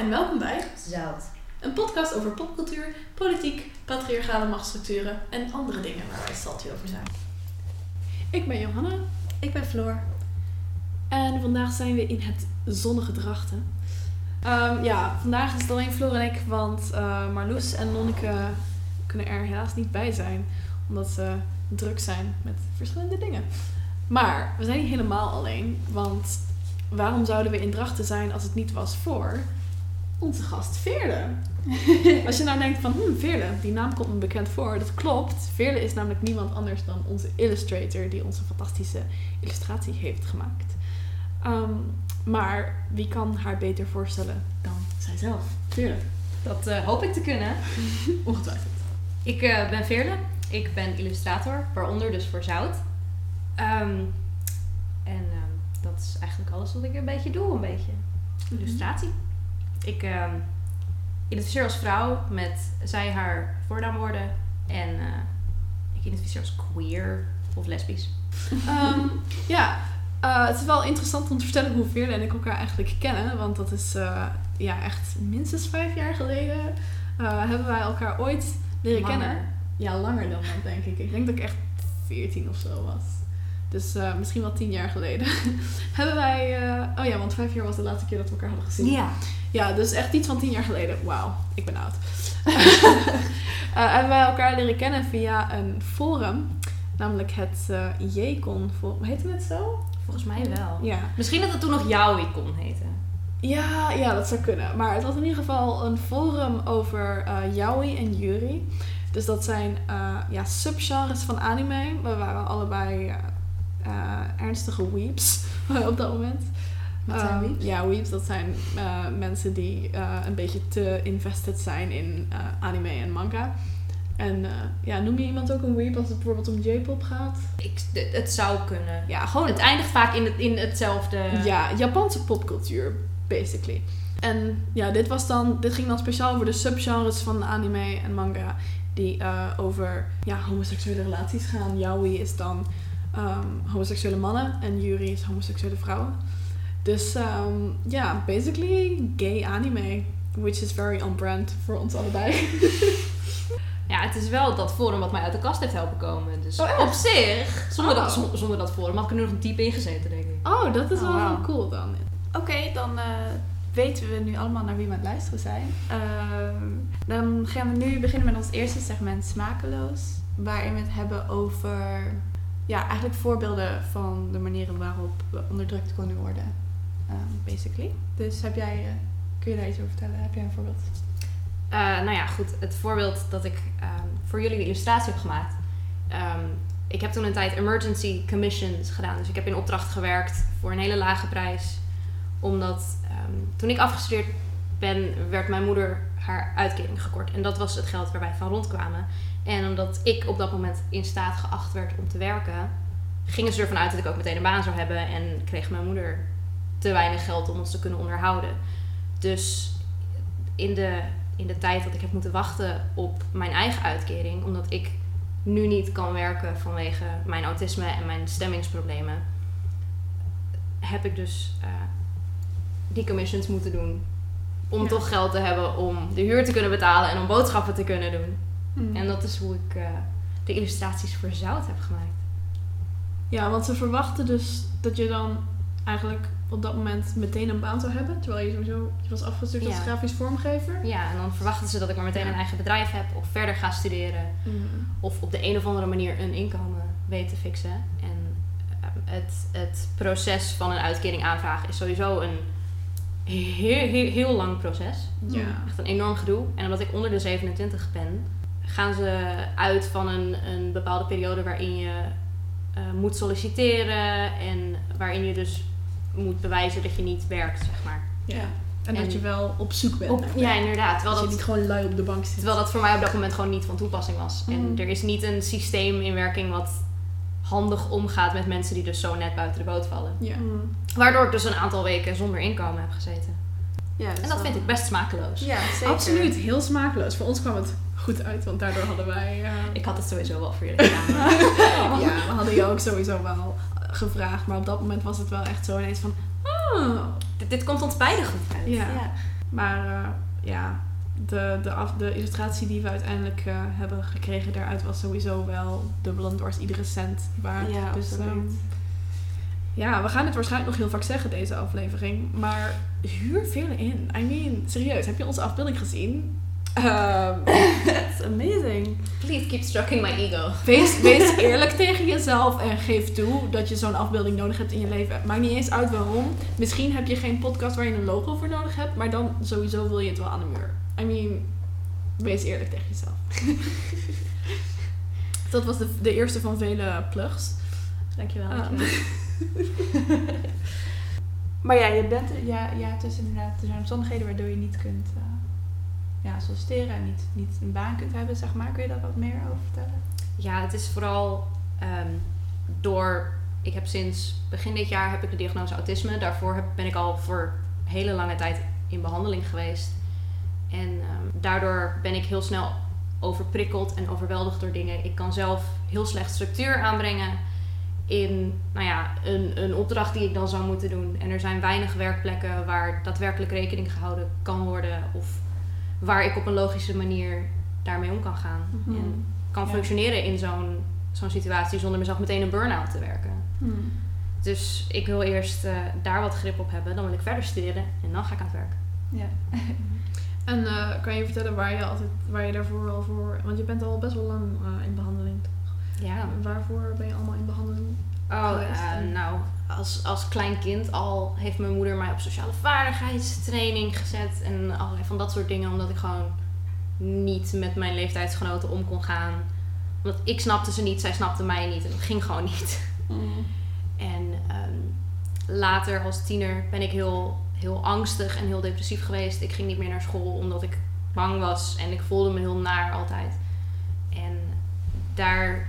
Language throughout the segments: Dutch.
en welkom bij Zout. een podcast over popcultuur, politiek, patriarchale machtsstructuren en andere dingen waar wij salty over zijn. Ik ben Johanna Ik ben Floor. en vandaag zijn we in het zonnige Drachten. Ehm, ja, vandaag is het alleen Floor en ik, want eh, Marloes en Nonneke kunnen er helaas niet bij zijn, omdat ze druk zijn met verschillende dingen. Maar we zijn niet helemaal alleen, want waarom zouden we in Drachten zijn als het niet was voor onze gast Veerle? Als je nou denkt van, hmm, Veerle, die naam komt me bekend voor. Dat klopt. Veerle is namelijk niemand anders dan onze illustrator die onze fantastische illustratie heeft gemaakt. Ehm, maar wie kan haar beter voorstellen dan zijzelf? Veerle, Dat eh, hoop ik te kunnen. ongetwijfeld. Ik eh, ben Veerle. Ik ben illustrator, waaronder dus voor Zout. Ehm, en ehm, dat is eigenlijk alles wat ik een beetje doe, een beetje. Illustratie. Ik ehm, identificeer als vrouw met zij, haar voornaamwoorden. En eh, ik identificeer als queer of lesbisch. Ehm, ja, eh, het is wel interessant om te vertellen hoe Veerle en ik elkaar eigenlijk kennen. Want dat is eh, ja, echt minstens vijf jaar geleden hebben wij elkaar ooit leren Langer. kennen. Ja, langer dan dat denk ik. Ik denk dat ik echt 14 of zo was. Dus eh, misschien wel tien jaar geleden. hebben wij... eh, oh ja, want vijf jaar was de laatste keer dat we elkaar hadden gezien. Ja. Ja, dus echt iets van tien jaar geleden. Wauw, ik ben oud. Eh, hebben wij elkaar leren kennen via een forum. Namelijk het Jcon forum. Heette het zo? Volgens mij wel. Ja. Misschien dat het toen nog jouw icon heette. Ja, ja, dat zou kunnen. Maar het was in ieder geval een forum over eh yaoi en yuri. Dus dat zijn ja, subgenres van anime. We waren allebei ernstige weeps op dat moment. Wat zijn Ehm, weeps? Ja, weeps, dat zijn eh, mensen die eh, een beetje te invested zijn in eh, anime en manga. En eh, ja, noem je iemand ook een weep als het bijvoorbeeld om J-pop gaat? Ik, het zou kunnen. Ja, gewoon Het eindigt vaak in, het, in hetzelfde. Ja, Japanse popcultuur, basically. En ja, dit, was dan, dit ging dan speciaal over de subgenres van anime en manga. Die eh, over ja, homoseksuele relaties gaan. Yaoi is dan ehm, homoseksuele mannen en Yuri is homoseksuele vrouwen. Dus ehm, ja, basically gay anime. Which is very on brand voor ons allebei. Ja, het is wel dat forum wat mij uit de kast heeft helpen komen. Dus Oh, op zich, zonder, Oh. dat, zon- zonder dat forum had ik er nu nog diep in gezeten, denk ik. Oh, dat is Oh, wel heel cool dan. Oké, dan eh, weten we nu allemaal naar wie we aan het luisteren zijn. Ehm, dan gaan we nu beginnen met ons eerste segment Smakeloos. Waarin we het hebben over ja, eigenlijk voorbeelden van de manieren waarop we onderdrukt kunnen worden. ehm, basically. Dus heb jij, eh, kun je daar iets over vertellen? Heb jij een voorbeeld? Eh, nou ja, goed. Het voorbeeld dat ik ehm, voor jullie de illustratie heb gemaakt. Ehm, ik heb toen een tijd emergency commissions gedaan. Dus ik heb in opdracht gewerkt voor een hele lage prijs. Omdat toen ik afgestudeerd ben, werd mijn moeder haar uitkering gekort. En dat was het geld waar wij van rondkwamen. En omdat ik op dat moment in staat geacht werd om te werken, gingen ze ervan uit dat ik ook meteen een baan zou hebben. En kreeg mijn moeder te weinig geld om ons te kunnen onderhouden. Dus in de, in de tijd dat ik heb moeten wachten op mijn eigen uitkering, omdat ik nu niet kan werken vanwege mijn autisme en mijn stemmingsproblemen, heb ik dus eh, die commissions moeten doen. Om Ja. toch geld te hebben om de huur te kunnen betalen en om boodschappen te kunnen doen. Hmm. En dat is hoe ik eh, de illustraties voor Zout heb gemaakt. Ja, want ze verwachten dus dat je dan eigenlijk op dat moment meteen een baan zou hebben. Terwijl je sowieso, je was afgestuurd als grafisch vormgever. Ja, en dan verwachten ze dat ik maar meteen een eigen bedrijf heb of verder ga studeren. Hmm. of op de een of andere manier een inkomen weet te fixen. En eh, het, het proces van een uitkering aanvragen is sowieso een heel, heel, heel lang proces. Ja. Echt een enorm gedoe. En omdat ik onder de 27 ben, gaan ze uit van een, een bepaalde periode waarin je eh, moet solliciteren en waarin je dus moet bewijzen dat je niet werkt, zeg maar. Ja. En, dat je wel op zoek bent. Op, ja, inderdaad. Terwijl dat je dat, niet gewoon lui op de bank zit. Terwijl dat voor mij op dat moment gewoon niet van toepassing was. Mm. En er is niet een systeem in werking wat handig omgaat met mensen die dus zo net buiten de boot vallen. Ja. Mm. Waardoor ik dus een aantal weken zonder inkomen heb gezeten. Ja, En dat vind ik best smakeloos. Ja, zeker. Absoluut, heel smakeloos. Voor ons kwam het goed uit, want daardoor hadden wij... eh, Ik had het sowieso wel voor jullie gedaan. ja, we hadden je ook sowieso wel eh, gevraagd. Maar op dat moment was het wel echt zo ineens van... Oh, dit, dit komt ons beiden goed uit. ja. Ja. Maar eh, ja, de, de, af, de illustratie die we uiteindelijk hebben gekregen daaruit was sowieso wel dubbel en dwars iedere cent waard. Ja, dus ehm, ja, we gaan het waarschijnlijk nog heel vaak zeggen deze aflevering. Maar huur veel in. I mean, serieus, heb je onze afbeelding gezien? Ehm it's amazing. Please keep stroking my ego. Wees, wees eerlijk tegen jezelf en geef toe dat je zo'n afbeelding nodig hebt in je leven. Maakt niet eens uit waarom. Misschien heb je geen podcast waar je een logo voor nodig hebt, maar dan sowieso wil je het wel aan de muur. I mean, wees eerlijk tegen jezelf. dat was de, de eerste van vele plugs. Dankjewel. Ah. dankjewel. maar ja, je bent, ja, ja, het is inderdaad, er zijn omstandigheden waardoor je niet kunt eh, ja, solliciteren en niet, niet een baan kunt hebben, zeg maar. Kun je daar wat meer over vertellen? Ja, het is vooral ehm, door. Ik heb sinds begin dit jaar heb ik de diagnose autisme. Daarvoor ben ik al voor hele lange tijd in behandeling geweest. En ehm, daardoor ben ik heel snel overprikkeld en overweldigd door dingen. Ik kan zelf heel slecht structuur aanbrengen in nou ja, een, een opdracht die ik dan zou moeten doen. En er zijn weinig werkplekken waar daadwerkelijk rekening gehouden kan worden. Of waar ik op een logische manier daarmee om kan gaan. Mhm. En kan Ja. functioneren in zo'n zo'n situatie zonder mezelf meteen een burn-out te werken. Hmm. Dus ik wil eerst eh, daar wat grip op hebben. Dan wil ik verder studeren en dan ga ik aan het werk. Ja. En eh, kan je vertellen waar je, altijd, waar je daarvoor al voor... Want je bent al best wel lang eh, in behandeling. Ja. Waarvoor ben je allemaal in behandeling? Oh, eh, nou, als, als klein kind al heeft mijn moeder mij op sociale vaardigheidstraining gezet. En allerlei van dat soort dingen. Omdat ik gewoon niet met mijn leeftijdsgenoten om kon gaan. Omdat ik snapte ze niet, zij snapte mij niet. En dat ging gewoon niet. En ehm, later als tiener ben ik heel, heel angstig en heel depressief geweest. Ik ging niet meer naar school omdat ik bang was en ik voelde me heel naar altijd. En daar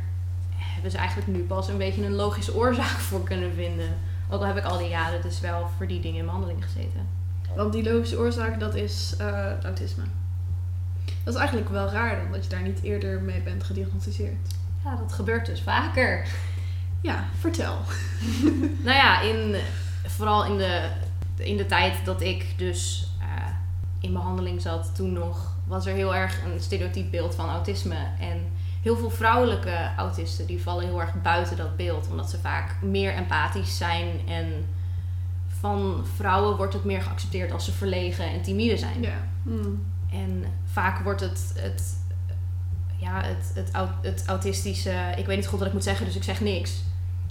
ze eigenlijk nu pas een beetje een logische oorzaak voor kunnen vinden. Ook al heb ik al die jaren dus wel voor die dingen in behandeling gezeten. Want die logische oorzaak, dat is eh, autisme. Dat is eigenlijk wel raar dan, dat je daar niet eerder mee bent gediagnosticeerd. Ja, dat gebeurt dus vaker. Ja, vertel. Nou ja, in, vooral in de, in de tijd dat ik dus eh, in behandeling zat, toen nog, was er heel erg een stereotyp beeld van autisme. En heel veel vrouwelijke autisten die vallen heel erg buiten dat beeld, omdat ze vaak meer empathisch zijn. En van vrouwen wordt het meer geaccepteerd als ze verlegen en timide zijn. Ja. Hmm. En vaak wordt het, het, ja, het, het autistische, ik weet niet goed wat ik moet zeggen, dus ik zeg niks,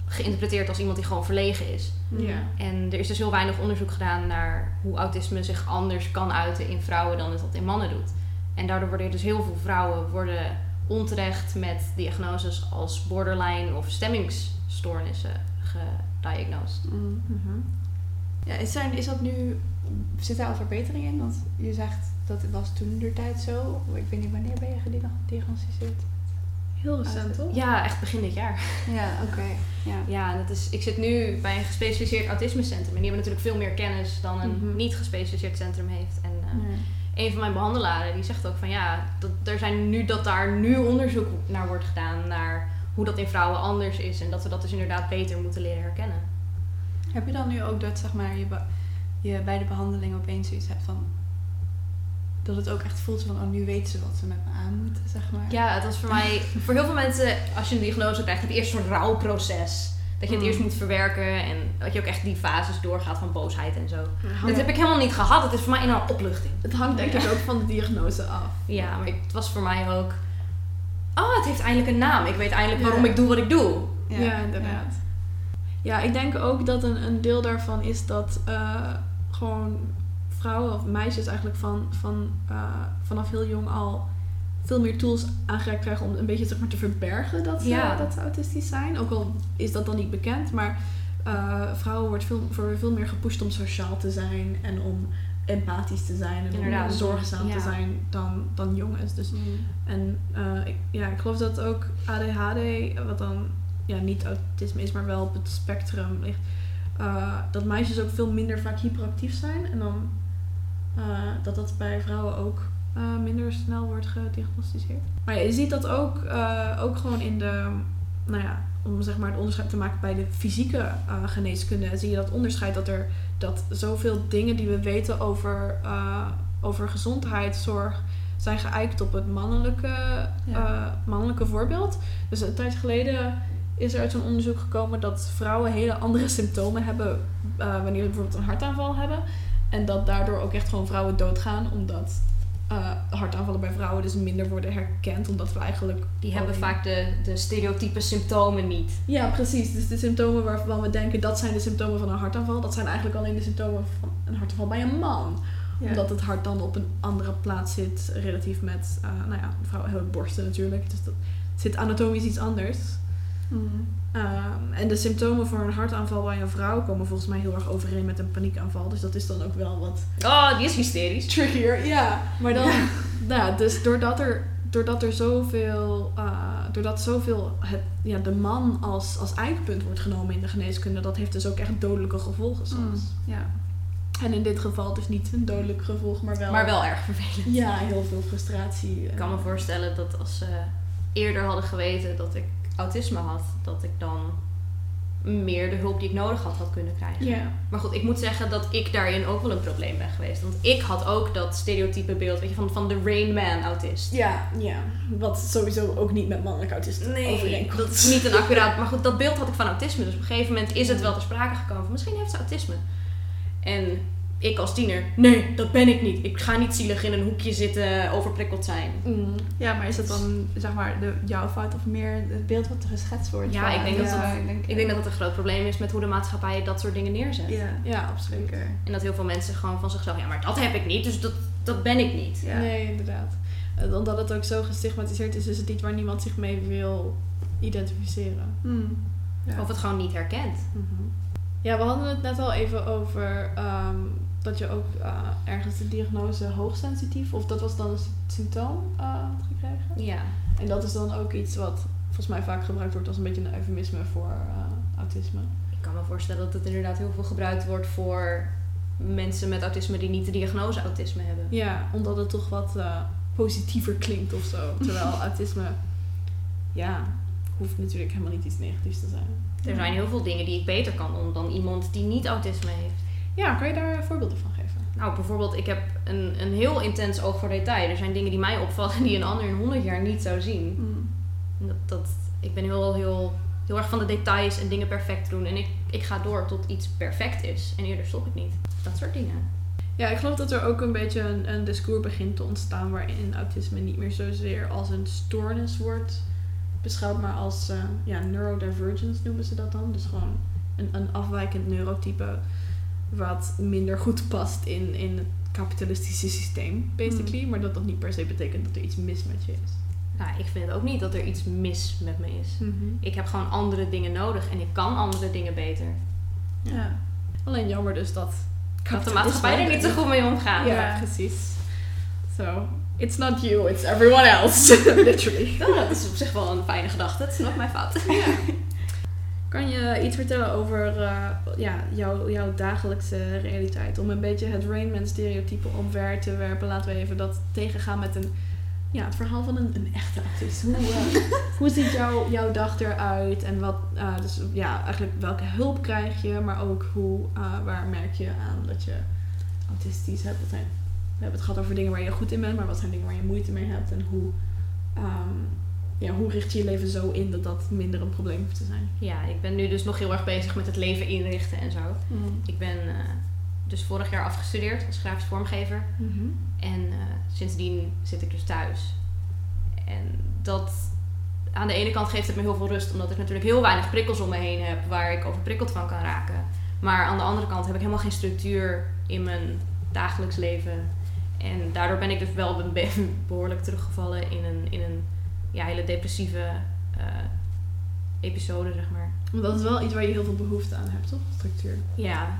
geïnterpreteerd als iemand die gewoon verlegen is. Ja. En er is dus heel weinig onderzoek gedaan naar hoe autisme zich anders kan uiten in vrouwen dan het dat in mannen doet. En daardoor worden dus heel veel vrouwen worden onterecht met diagnoses als borderline of stemmingsstoornissen gediagnosed. Mm. Mhm. Ja, is, zijn, is dat nu, zit daar al verbetering in? Want je zegt dat het was toen de tijd zo. Ik weet niet wanneer ben je gediagnosticeerd? Heel recent, toch? Ja, echt begin dit jaar. Ja, oké. Ja. Ja, dat is, ik zit nu bij een gespecialiseerd autismecentrum. En die hebben natuurlijk veel meer kennis dan een Mhm. niet gespecialiseerd centrum heeft. En eh. Een van mijn behandelaren die zegt ook van ja, dat, er zijn nu dat daar nu onderzoek naar wordt gedaan naar hoe dat in vrouwen anders is. En dat we dat dus inderdaad beter moeten leren herkennen. Heb je dan nu ook dat zeg maar, je, je bij de behandeling opeens zoiets hebt van... Dat het ook echt voelt van, oh nu weten ze wat ze met me aan moeten, zeg maar. Ja, het was voor mij, voor heel veel mensen, als je een diagnose krijgt, je eerst soort rouwproces. Dat je het Mm. eerst moet verwerken en dat je ook echt die fases doorgaat van boosheid en zo. Ja. Dit heb ik helemaal niet gehad. Het is voor mij een opluchting. Het hangt denk ik ook van de diagnose af. Ja, maar het was voor mij ook. Oh, het heeft eindelijk een naam. Ik weet eindelijk Ja. waarom ik doe wat ik doe. Ja, inderdaad. Ja, ik denk ook dat een, een deel daarvan is dat eh, gewoon vrouwen of meisjes eigenlijk van, van, eh, vanaf heel jong al veel meer tools aangereikt krijgen om een beetje zeg maar, te verbergen dat ze, Ja. dat ze autistisch zijn. Ook al is dat dan niet bekend, maar eh, vrouwen wordt veel, voor veel meer gepusht om sociaal te zijn en om empathisch te zijn en om zorgzaam Ja. te zijn dan, dan jongens. Dus en eh, ik, ja, ik geloof dat ook ADHD, wat dan ja, niet autisme is, maar wel op het spectrum ligt, eh, dat meisjes ook veel minder vaak hyperactief zijn. En dan eh, dat dat bij vrouwen ook eh, minder snel wordt gediagnosticeerd. Maar ja, je ziet dat ook, eh, ook gewoon in de, nou ja, om zeg maar het onderscheid te maken bij de fysieke eh, geneeskunde, zie je dat onderscheid dat er dat zoveel dingen die we weten over, over gezondheidszorg zijn geëikt op het mannelijke, Ja. mannelijke voorbeeld. Dus een tijd geleden is er uit zo'n onderzoek gekomen dat vrouwen hele andere symptomen hebben wanneer ze bijvoorbeeld een hartaanval hebben. En dat daardoor ook echt gewoon vrouwen doodgaan, omdat eh, hartaanvallen bij vrouwen dus minder worden herkend, omdat we eigenlijk... Die hebben vaak de, de stereotype symptomen niet. Ja, precies. Dus de symptomen waarvan we denken dat zijn de symptomen van een hartaanval, dat zijn eigenlijk alleen de symptomen van een hartaanval bij een man. Ja. Omdat het hart dan op een andere plaats zit, relatief met, eh, nou ja, vrouwen hebben borsten natuurlijk. Dus dat zit anatomisch iets anders. Mm. Ehm, en de symptomen voor een hartaanval bij een vrouw komen volgens mij heel erg overeen met een paniekaanval. Dus dat is dan ook wel wat Oh, die is hysterisch. trickier. Ja, maar dan, nou ja, dus doordat er, doordat er zoveel, eh, doordat zoveel het, ja, de man als, als eikpunt wordt genomen in de geneeskunde, dat heeft dus ook echt dodelijke gevolgen soms. Mm. Ja. En in dit geval dus niet een dodelijk gevolg, maar wel, Maar wel erg vervelend. ja, heel veel frustratie. Ik kan me voorstellen dat als ze eerder hadden geweten dat ik autisme had, dat ik dan meer de hulp die ik nodig had had kunnen krijgen. Maar goed, ik moet zeggen dat ik daarin ook wel een probleem ben geweest. Want ik had ook dat stereotype beeld weet je, van, van de Rain Man autist. Ja, ja. Wat sowieso ook niet met mannelijk autisten overeenkomt. dat is niet een accuraat. Maar goed, dat beeld had ik van autisme. Dus op een gegeven moment is het wel ter sprake gekomen van misschien heeft ze autisme. En ik als tiener, nee, dat ben ik niet. Ik ga niet zielig in een hoekje zitten, overprikkeld zijn. Mm. ja, maar is dat dan zeg maar de, jouw fout of meer het beeld wat er geschetst wordt? Ja, van- ik denk dat dat- ik denk, Ik denk dat het een groot probleem is met hoe de maatschappij dat soort dingen neerzet. Ja, Ja, absoluut. zeker. En dat heel veel mensen gewoon van zichzelf, ja, maar dat heb ik niet, dus dat, dat ben ik niet. Ja. Nee, inderdaad. Eh, Omdat het ook zo gestigmatiseerd is, is het iets waar niemand zich mee wil identificeren. Mm. Ja. Of het gewoon niet herkent. Ja, we hadden het net al even over ehm, dat je ook eh, ergens de diagnose hoogsensitief, of dat was dan een sy- symptoom, had gekregen. Ja. En dat is dan ook iets wat volgens mij vaak gebruikt wordt als een beetje een eufemisme voor eh, autisme. Ik kan me voorstellen dat het inderdaad heel veel gebruikt wordt voor mensen met autisme die niet de diagnose autisme hebben. Ja, omdat het toch wat positiever klinkt of zo. Terwijl autisme, ja, hoeft natuurlijk helemaal niet iets negatiefs te zijn. Er zijn heel veel dingen die ik beter kan doen dan iemand die niet autisme heeft. Ja, kan je daar voorbeelden van geven? Nou, bijvoorbeeld, ik heb een, een heel intens oog voor detail. Er zijn dingen die mij opvallen die een ander in 100 jaar niet zou zien. Mm. Dat, dat, ik ben heel, heel, heel erg van de details en dingen perfect doen. En ik, ik ga door tot iets perfect is. En eerder stop ik niet. Dat soort dingen. Ja, ik geloof dat er ook een beetje een, een discours begint te ontstaan waarin autisme niet meer zozeer als een stoornis wordt beschouwd, maar als eh, ja, neurodivergence noemen ze dat dan. Dus gewoon een, een afwijkend neurotype wat minder goed past in, in het kapitalistische systeem, basically. Maar dat dat niet per se betekent dat er iets mis met je is. Nou, ik vind ook niet dat er iets mis met me is. Ik heb gewoon andere dingen nodig en ik kan andere dingen beter. Ja. Alleen jammer dus dat... Dat de maatschappij er niet zo goed mee omgaat. Ja, Ja. precies. So, it's not you, it's everyone else. Literally. Nou, dat is op zich wel een fijne gedachte. Het is nog mijn fout. Kan je iets vertellen over eh, ja, jouw, jouw dagelijkse realiteit? Om een beetje het Rainman stereotype omver te werpen. Laten we even dat tegengaan met een, ja, het verhaal van een, een echte autist. Hoe, eh, hoe ziet jouw, jouw dag eruit? En wat, eh, dus ja, eigenlijk welke hulp krijg je? Maar ook hoe, waar merk je aan dat je autistisch hebt? Wat zijn, we hebben het gehad over dingen waar je goed in bent. Maar wat zijn dingen waar je moeite mee hebt? En hoe, ehm, ja, hoe richt je je leven zo in dat dat minder een probleem hoeft te zijn? Ja, ik ben nu dus nog heel erg bezig met het leven inrichten en zo. Mm. Ik ben eh, dus vorig jaar afgestudeerd als grafisch vormgever. En eh, sindsdien zit ik dus thuis. En dat aan de ene kant geeft het me heel veel rust, omdat ik natuurlijk heel weinig prikkels om me heen heb waar ik overprikkeld van kan raken. Maar aan de andere kant heb ik helemaal geen structuur in mijn dagelijks leven. En daardoor ben ik dus wel be- be- behoorlijk teruggevallen in een, in een ja, hele depressieve eh, episode, zeg maar. Want dat is wel iets waar je heel veel behoefte aan hebt, toch? Structuur. Ja,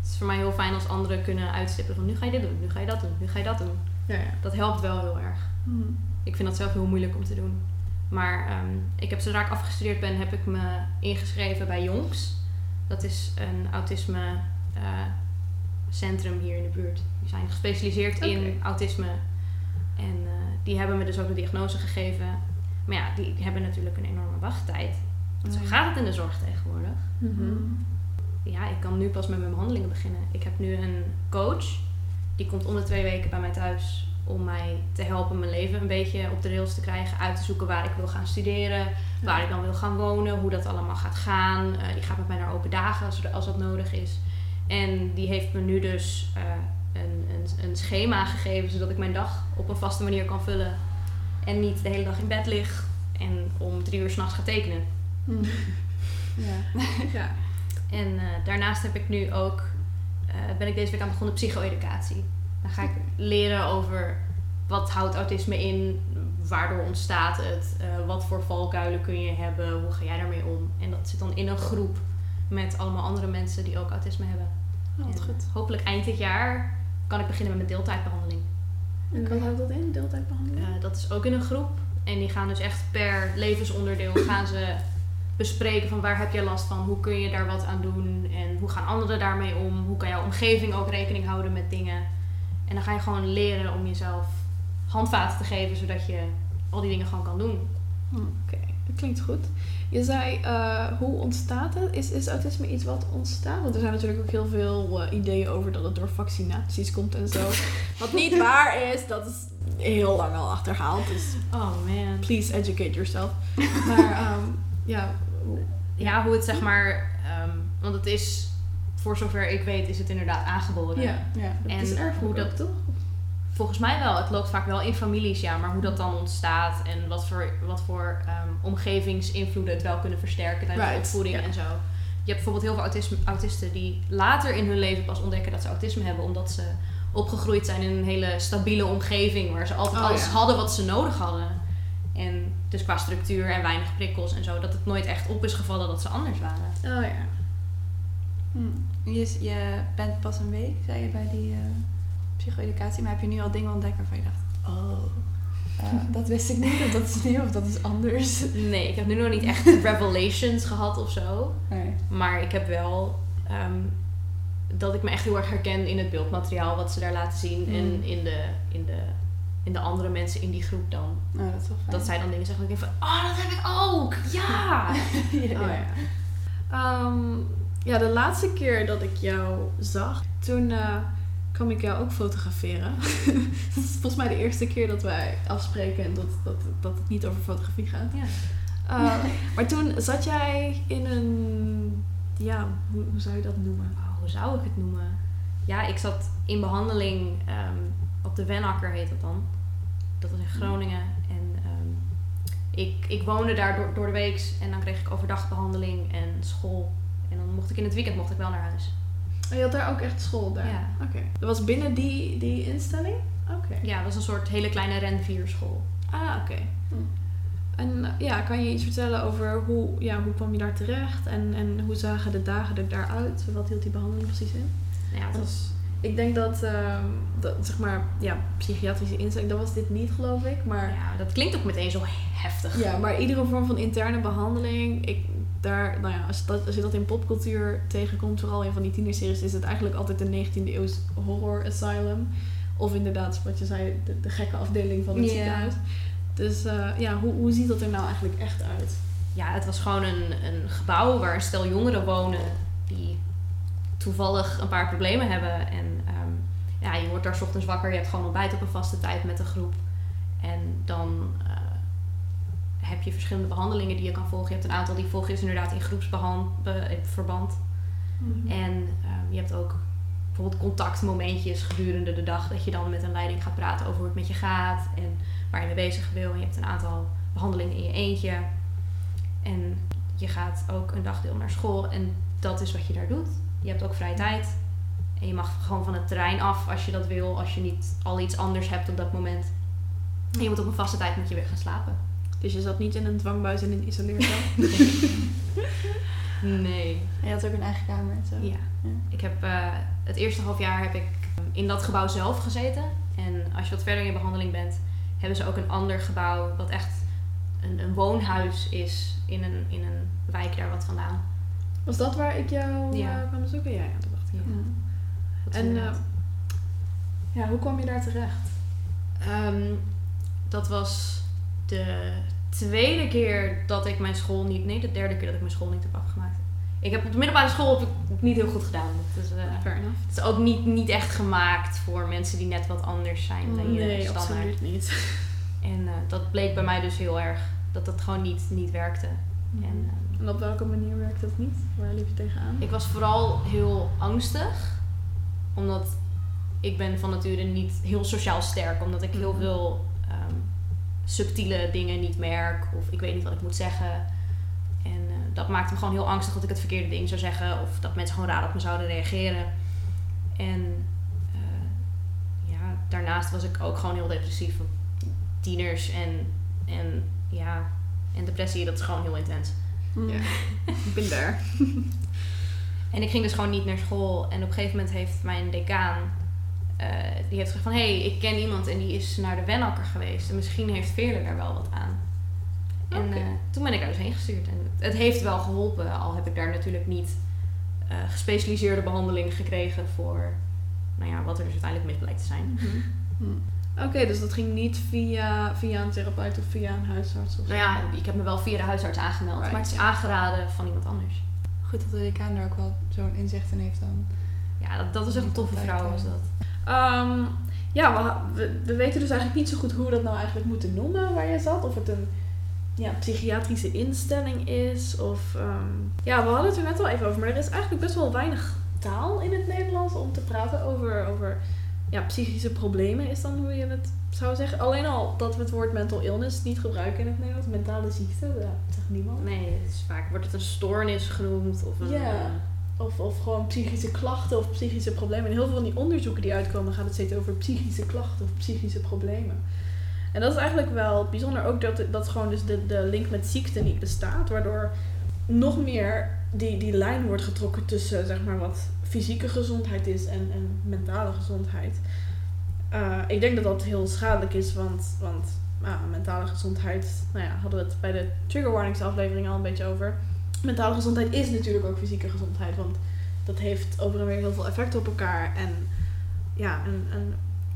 het is voor mij heel fijn als anderen kunnen uitstippen van nu ga je dit doen, nu ga je dat doen, nu ga je dat doen. Ja, ja. Dat helpt wel heel erg. Mm. Ik vind dat zelf heel moeilijk om te doen. Maar ehm, ik heb zodra ik afgestudeerd ben, heb ik me ingeschreven bij Jonks. Dat is een autisme eh, centrum hier in de buurt. Die zijn gespecialiseerd in autisme. En eh, die hebben me dus ook de diagnose gegeven. Maar ja, die hebben natuurlijk een enorme wachttijd. Want zo gaat het in de zorg tegenwoordig. Mhm. Ja, ik kan nu pas met mijn behandelingen beginnen. Ik heb nu een coach. Die komt om de twee weken bij mij thuis om mij te helpen mijn leven een beetje op de rails te krijgen. Uit te zoeken waar ik wil gaan studeren, waar ik dan wil gaan wonen, hoe dat allemaal gaat gaan. Eh, die gaat met mij naar open dagen als, als dat nodig is. En die heeft me nu dus eh, een, een, een schema gegeven zodat ik mijn dag op een vaste manier kan vullen. En niet de hele dag in bed lig en om drie uur s'nachts ga tekenen. Ja. Ja. En eh, daarnaast heb ik nu ook, eh, ben ik deze week aan begonnen psycho-educatie. Dan ga ik leren over wat houdt autisme in, waardoor ontstaat het, eh, wat voor valkuilen kun je hebben, hoe ga jij daarmee om. En dat zit dan in een groep met allemaal andere mensen die ook autisme hebben. Oh, En goed. Hopelijk eind dit jaar kan ik beginnen met mijn deeltijdbehandeling. En wat houdt dat in, deeltijdbehandeling? Eh, dat is ook in een groep. En die gaan dus echt per levensonderdeel gaan ze bespreken van waar heb je last van, hoe kun je daar wat aan doen en hoe gaan anderen daarmee om, hoe kan jouw omgeving ook rekening houden met dingen. En dan ga je gewoon leren om jezelf handvaten te geven zodat je al die dingen gewoon kan doen. Hm, Oké, dat klinkt goed. Je zei, eh, hoe ontstaat het? Is, is autisme iets wat ontstaat? Want er zijn natuurlijk ook heel veel eh, ideeën over dat het door vaccinaties komt en zo. wat niet waar is, dat is heel lang al achterhaald. Dus Oh man. please educate yourself. Maar ehm, ja, Ja, hoe het zeg maar, ehm, want het is, voor zover ik weet, is het inderdaad aangeboren. ja, Ja. het En is erg hoe dat- toch? Volgens mij wel. Het loopt vaak wel in families, ja. Maar hoe dat dan ontstaat en wat voor, wat voor ehm, omgevingsinvloeden het wel kunnen versterken tijdens de opvoeding ja. en zo. Je hebt bijvoorbeeld heel veel autisme, autisten die later in hun leven pas ontdekken dat ze autisme hebben, omdat ze opgegroeid zijn in een hele stabiele omgeving waar ze altijd Oh, alles ja. hadden wat ze nodig hadden. En dus qua structuur en weinig prikkels en zo, dat het nooit echt op is gevallen dat ze anders waren. Oh ja. Hm. Je, je bent pas een week, zei je bij die eh psycho-educatie, maar heb je nu al dingen ontdekt waarvan je dacht, oh, eh, dat wist ik niet, of dat is nieuw, of dat is anders. Nee, ik heb nu nog niet echt revelations gehad of zo. Nee. Maar ik heb wel ehm, dat ik me echt heel erg herken in het beeldmateriaal wat ze daar laten zien. Mm. En in de, in, de, in de andere mensen in die groep dan. Nou, dat is wel fijn. Dat zij dan dingen zeggen. Ik denk van, oh, dat heb ik ook! Ja! ja, Oh, ja. Ehm, ja, de laatste keer dat ik jou zag, toen eh, kwam ik jou ook fotograferen. dat is volgens mij de eerste keer dat wij afspreken en dat, dat, dat het niet over fotografie gaat. ja. Eh, maar toen zat jij in een, ja, hoe, hoe zou je dat noemen? Oh, hoe zou ik het noemen? Ja, ik zat in behandeling ehm, op de Wenakker heet dat dan. Dat was in Groningen. En ehm, ik, ik woonde daar door, door de week en dan kreeg ik overdag behandeling en school. En dan mocht ik in het weekend mocht ik wel naar huis. Oh, je had daar ook echt school daar? Ja. Oké. Dat was binnen die, die instelling? Oké. Ja, dat was een soort hele kleine renvierschool. Ah, oké. En eh, ja, kan je iets vertellen over hoe, ja, hoe kwam je daar terecht en, en hoe zagen de dagen er daaruit? Wat hield die behandeling precies in? Nou ja, het was, Ik denk dat, ehm, dat zeg maar, ja, psychiatrische instelling, dat was dit niet geloof ik. Maar ja, dat klinkt ook meteen zo heftig. ja, maar iedere vorm van interne behandeling, ik, daar, nou ja, als, dat, als je dat in popcultuur tegenkomt, vooral in van die tienerseries, is het eigenlijk altijd een 19e eeuws horror asylum. Of inderdaad, wat je zei, de, de gekke afdeling van het ziekenhuis. Dus eh, ja, hoe, hoe ziet dat er nou eigenlijk echt uit? Ja, het was gewoon een, een gebouw waar een stel jongeren wonen die toevallig een paar problemen hebben. En ehm, ja, je wordt daar 's ochtends wakker, je hebt gewoon ontbijt op een vaste tijd met een groep. En dan heb je verschillende behandelingen die je kan volgen. Je hebt een aantal die volg je dus inderdaad in groepsverband. En ehm, je hebt ook bijvoorbeeld contactmomentjes gedurende de dag. Dat je dan met een leiding gaat praten over hoe het met je gaat en waar je mee bezig wil. En je hebt een aantal behandelingen in je eentje. En je gaat ook een dagdeel naar school en dat is wat je daar doet. Je hebt ook vrije tijd. En je mag gewoon van het terrein af als je dat wil, als je niet al iets anders hebt op dat moment. En je moet op een vaste tijd moet je weer gaan slapen. Dus je zat niet in een dwangbuis in een isoleercel? Nee. En je had ook een eigen kamer en zo. Ja. Ja. Ik heb eh, het eerste half jaar heb ik in dat gebouw zelf gezeten. En als je wat verder in je behandeling bent, hebben ze ook een ander gebouw wat echt een, een woonhuis is in een, in een wijk daar wat vandaan. Was dat waar ik jou Ja. eh, kwam bezoeken? Ja, ja, dat dacht ik. Ja. En eh, ja, hoe kwam je daar terecht? Ehm, dat was de tweede keer dat ik mijn school niet... Nee, de derde keer dat ik mijn school niet heb afgemaakt. Ik heb op de middelbare school heb ik niet heel goed gedaan. Is, eh, Fair enough. het is ook niet, niet echt gemaakt voor mensen die net wat anders zijn dan je Nee, standaard. absoluut niet. En eh, dat bleek bij mij dus heel erg dat dat gewoon niet, niet werkte. En, eh, En op welke manier werkt dat niet? Waar liep je tegenaan? ik was vooral heel angstig, omdat ik ben van nature niet heel sociaal sterk, omdat ik heel Mhm. veel subtiele dingen niet merk of ik weet niet wat ik moet zeggen. En eh, dat maakte me gewoon heel angstig dat ik het verkeerde ding zou zeggen of dat mensen gewoon raar op me zouden reageren. En eh, ja, daarnaast was ik ook gewoon heel depressief. Tieners en, en ja, en depressie, dat is gewoon heel intens. Ja. Ik ben daar. En ik ging dus gewoon niet naar school. En op een gegeven moment heeft mijn decaan... eh, die heeft gezegd van... Hé, hey, ik ken iemand en die is naar de Wennakker geweest. En misschien heeft Veerle daar wel wat aan. En Oké. eh, toen ben ik daar dus heen gestuurd. En het heeft wel geholpen. Al heb ik daar natuurlijk niet eh, gespecialiseerde behandeling gekregen voor... Nou ja, wat er dus uiteindelijk mis blijkt te zijn. Oké, dus dat ging niet via, via een therapeut of via een huisarts of Nou ja, ik heb me wel via de huisarts aangemeld. Right. Maar het is aangeraden van iemand anders. Goed dat de decaan daar ook wel zo'n inzicht in heeft dan. Ja, dat, dat was echt een toffe vrouw was dat. Ehm, ja, we, we, we weten dus eigenlijk niet zo goed hoe we dat nou eigenlijk moeten noemen waar je zat. Of het een ja, psychiatrische instelling is. Of, ehm, ja, we hadden het er net al even over. Maar er is eigenlijk best wel weinig taal in het Nederlands om te praten over, over ja, psychische problemen, is dan hoe je het zou zeggen. Alleen al dat we het woord mental illness niet gebruiken in het Nederlands. Mentale ziekte, dat zegt niemand. Nee, het is vaak wordt het een stoornis genoemd of een... Ja. Of, of gewoon psychische klachten of psychische problemen. En heel veel van die onderzoeken die uitkomen gaat het steeds over psychische klachten of psychische problemen. En dat is eigenlijk wel bijzonder ook dat, dat gewoon dus de, de link met ziekte niet bestaat. Waardoor nog meer die, die lijn wordt getrokken tussen zeg maar wat fysieke gezondheid is en, en mentale gezondheid. Eh, ik denk dat dat heel schadelijk is, want, want ah, mentale gezondheid, nou ja, hadden we het bij de trigger warnings aflevering al een beetje over. Mentale gezondheid is natuurlijk ook fysieke gezondheid, want dat heeft over en weer heel veel effect op elkaar. En ja, een, een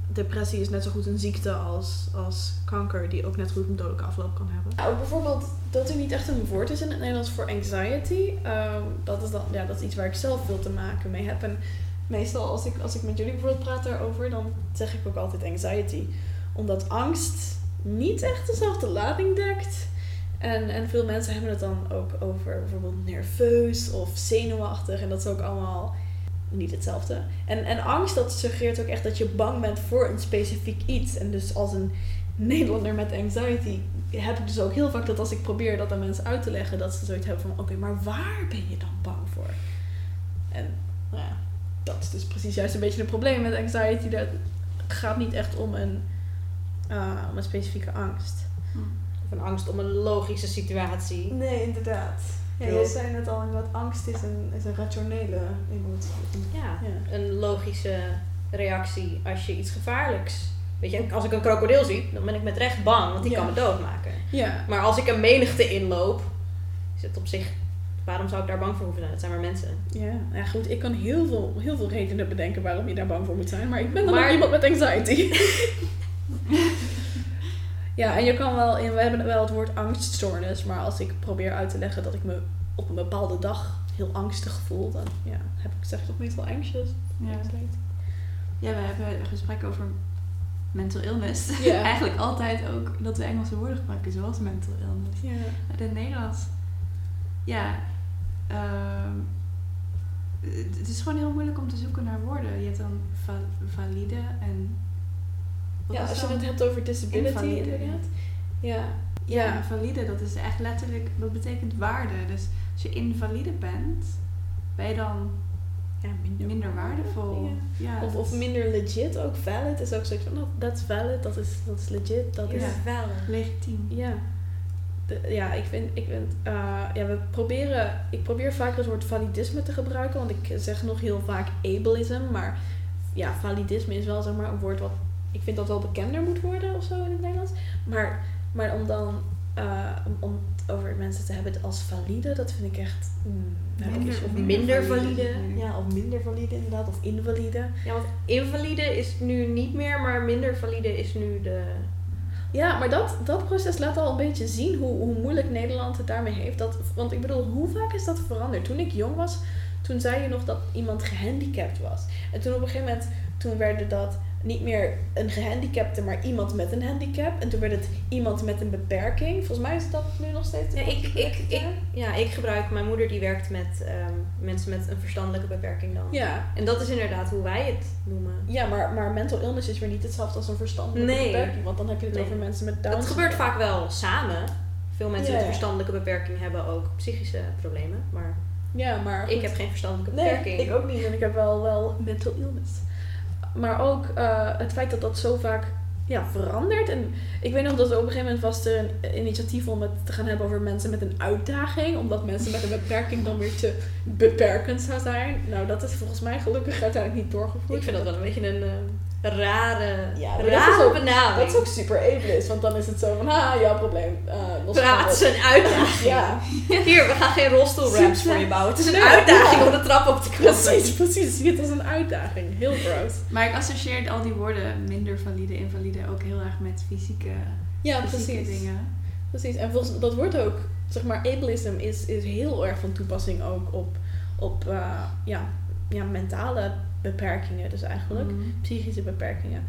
depressie is net zo goed een ziekte als, als kanker, die ook net goed een dodelijke afloop kan hebben. ook bijvoorbeeld dat er niet echt een woord is in het Nederlands voor anxiety. Ehm, dat, is dan, ja, dat is iets waar ik zelf veel te maken mee heb. En meestal als ik, als ik met jullie bijvoorbeeld praat daarover, dan zeg ik ook altijd anxiety. Omdat angst niet echt dezelfde lading dekt. En, en veel mensen hebben het dan ook over bijvoorbeeld nerveus of zenuwachtig. En dat is ook allemaal niet hetzelfde. En, en angst, dat suggereert ook echt dat je bang bent voor een specifiek iets. En dus als een Nederlander met anxiety heb ik dus ook heel vaak dat als ik probeer dat aan mensen uit te leggen, dat ze zoiets hebben van, oké, maar waar ben je dan bang voor? En nou ja, dat is dus precies juist een beetje een probleem met anxiety. Dat gaat niet echt om een, eh, om een specifieke angst. Of een angst om een logische situatie. Nee, inderdaad. Ja, je zei net al, dat angst is een, is een rationele emotie. Ja, Ja. een logische reactie als je iets gevaarlijks... Weet je, als ik een krokodil zie, dan ben ik met recht bang, want die Ja. kan me doodmaken. Ja. Maar als ik een menigte inloop, is het op zich... Waarom zou ik daar bang voor hoeven zijn? Het zijn maar mensen. Ja, ja, goed. Ik kan heel veel, heel veel redenen bedenken waarom je daar bang voor moet zijn. Maar ik ben dan Maar- ook iemand met anxiety. ja, en je kan wel... in- We hebben wel het woord angststoornis. Maar als ik probeer uit te leggen dat ik me op een bepaalde dag heel angstig voel... Dan ja, heb ik, zeg toch meestal anxious. Ja. Ja, we hebben een gesprek over mental illness. Ja. Eigenlijk altijd ook dat we Engelse woorden gebruiken, zoals mental illness. Ja. Maar in het Nederlands, ja, ehm, het is gewoon heel moeilijk om te zoeken naar woorden. Je hebt dan va- valide en... wat ja, is als je het hebt over disability Invalide, inderdaad. Ja. Ja, Ja. valide, dat is echt letterlijk, dat betekent waarde. Dus als je invalide bent, ben je dan ja minder, minder waardevol. Ja. Ja, Of, dat of is minder legit ook. Valid is ook zoiets van, oh, that's valid, dat is, dat is legit, dat is... Ja. wel. legitiem. Ja. De- ja, ik vind, ik vind eh, ja, we proberen, ik probeer vaker het woord validisme te gebruiken, want ik zeg nog heel vaak ableism, maar ja, validisme is wel zeg maar een woord wat, ik vind dat wel bekender moet worden of zo in het Nederlands. Maar, maar om dan, eh, om, om het over mensen te hebben als valide, dat vind ik echt, mm, ik Minder- of minder minder valide. valide. Ja, of minder valide inderdaad, of invalide. Ja, want invalide is nu niet meer, maar minder valide is nu de... Ja, maar dat, dat proces laat al een beetje zien hoe, hoe moeilijk Nederland het daarmee heeft. Dat, want ik bedoel, hoe vaak is dat veranderd? Toen ik jong was, toen zei je nog dat iemand gehandicapt was. En toen op een gegeven moment, toen werden dat niet meer een gehandicapte, maar iemand met een handicap. En toen werd het iemand met een beperking. Volgens mij is dat nu nog steeds. Ja, ik, ik, ja, ik gebruik, mijn moeder die werkt met ehm, mensen met een verstandelijke beperking dan. Ja, En dat is inderdaad hoe wij het noemen. ja maar, maar mental illness is weer niet hetzelfde als een verstandelijke Nee. beperking. Want dan heb je het Nee. over mensen met Down Dat gebeurt vaak wel samen. Veel mensen met een verstandelijke beperking hebben ook psychische problemen. Maar Ja, maar ik heb geen verstandelijke Nee, beperking. ik ook niet. En ik heb wel, wel mental illness. Maar ook eh, het feit dat dat zo vaak ja, verandert. En ik weet nog dat er op een gegeven moment was er een initiatief om het te gaan hebben over mensen met een uitdaging. Omdat mensen met een beperking dan weer te beperkend zou zijn. Nou, dat is volgens mij gelukkig uiteindelijk niet doorgevoerd. Ik vind dat wel een beetje een eh, rare, Ja, dat rare is ook- benaming. Dat is ook super ableist. Want dan is het zo van, ah, jouw probleem. eh los Praat is een uitdaging. Ja, Hier, we gaan geen rolstoelramps Super. voor je bouwen. Het is een Nee, uitdaging ja. om de trap op te komen. precies, precies. Het als een uitdaging. Heel groot. Maar ik associeer al die woorden minder valide, invalide ook heel erg met fysieke, Ja, fysieke precies. dingen. Precies, en volgens dat wordt ook, zeg maar, ableism is, is heel erg van toepassing ook op, op eh, ja, ja, mentale beperkingen, dus eigenlijk Mhm. psychische beperkingen.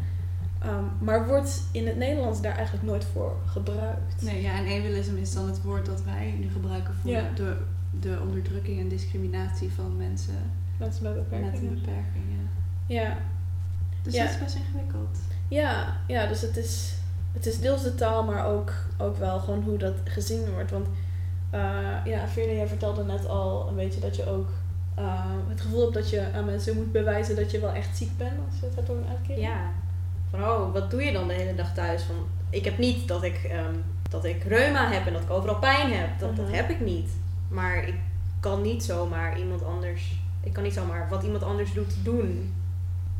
Ehm, maar wordt in het Nederlands daar eigenlijk nooit voor gebruikt. Nee, ja, en ableism is dan het woord dat wij nu gebruiken voor Ja. de, de onderdrukking en discriminatie van mensen Mensen met met een beperkingen. beperking. Ja. Ja. Dus Ja. dat is best ingewikkeld. Ja, ja, dus het is, het is deels de taal, maar ook, ook wel gewoon hoe dat gezien wordt. Want eh ja, Veerle, jij vertelde net al een beetje dat je ook eh, het gevoel hebt dat je aan mensen moet bewijzen dat je wel echt ziek bent als je het hebt over een uitkering. Ja. Van, oh, wat doe je dan de hele dag thuis? Van, ik heb niet dat ik, ehm, dat ik reuma heb en dat ik overal pijn heb. Dat, dat Mhm. heb ik niet. Maar ik kan niet zomaar iemand anders... Ik kan niet zomaar wat iemand anders doet doen.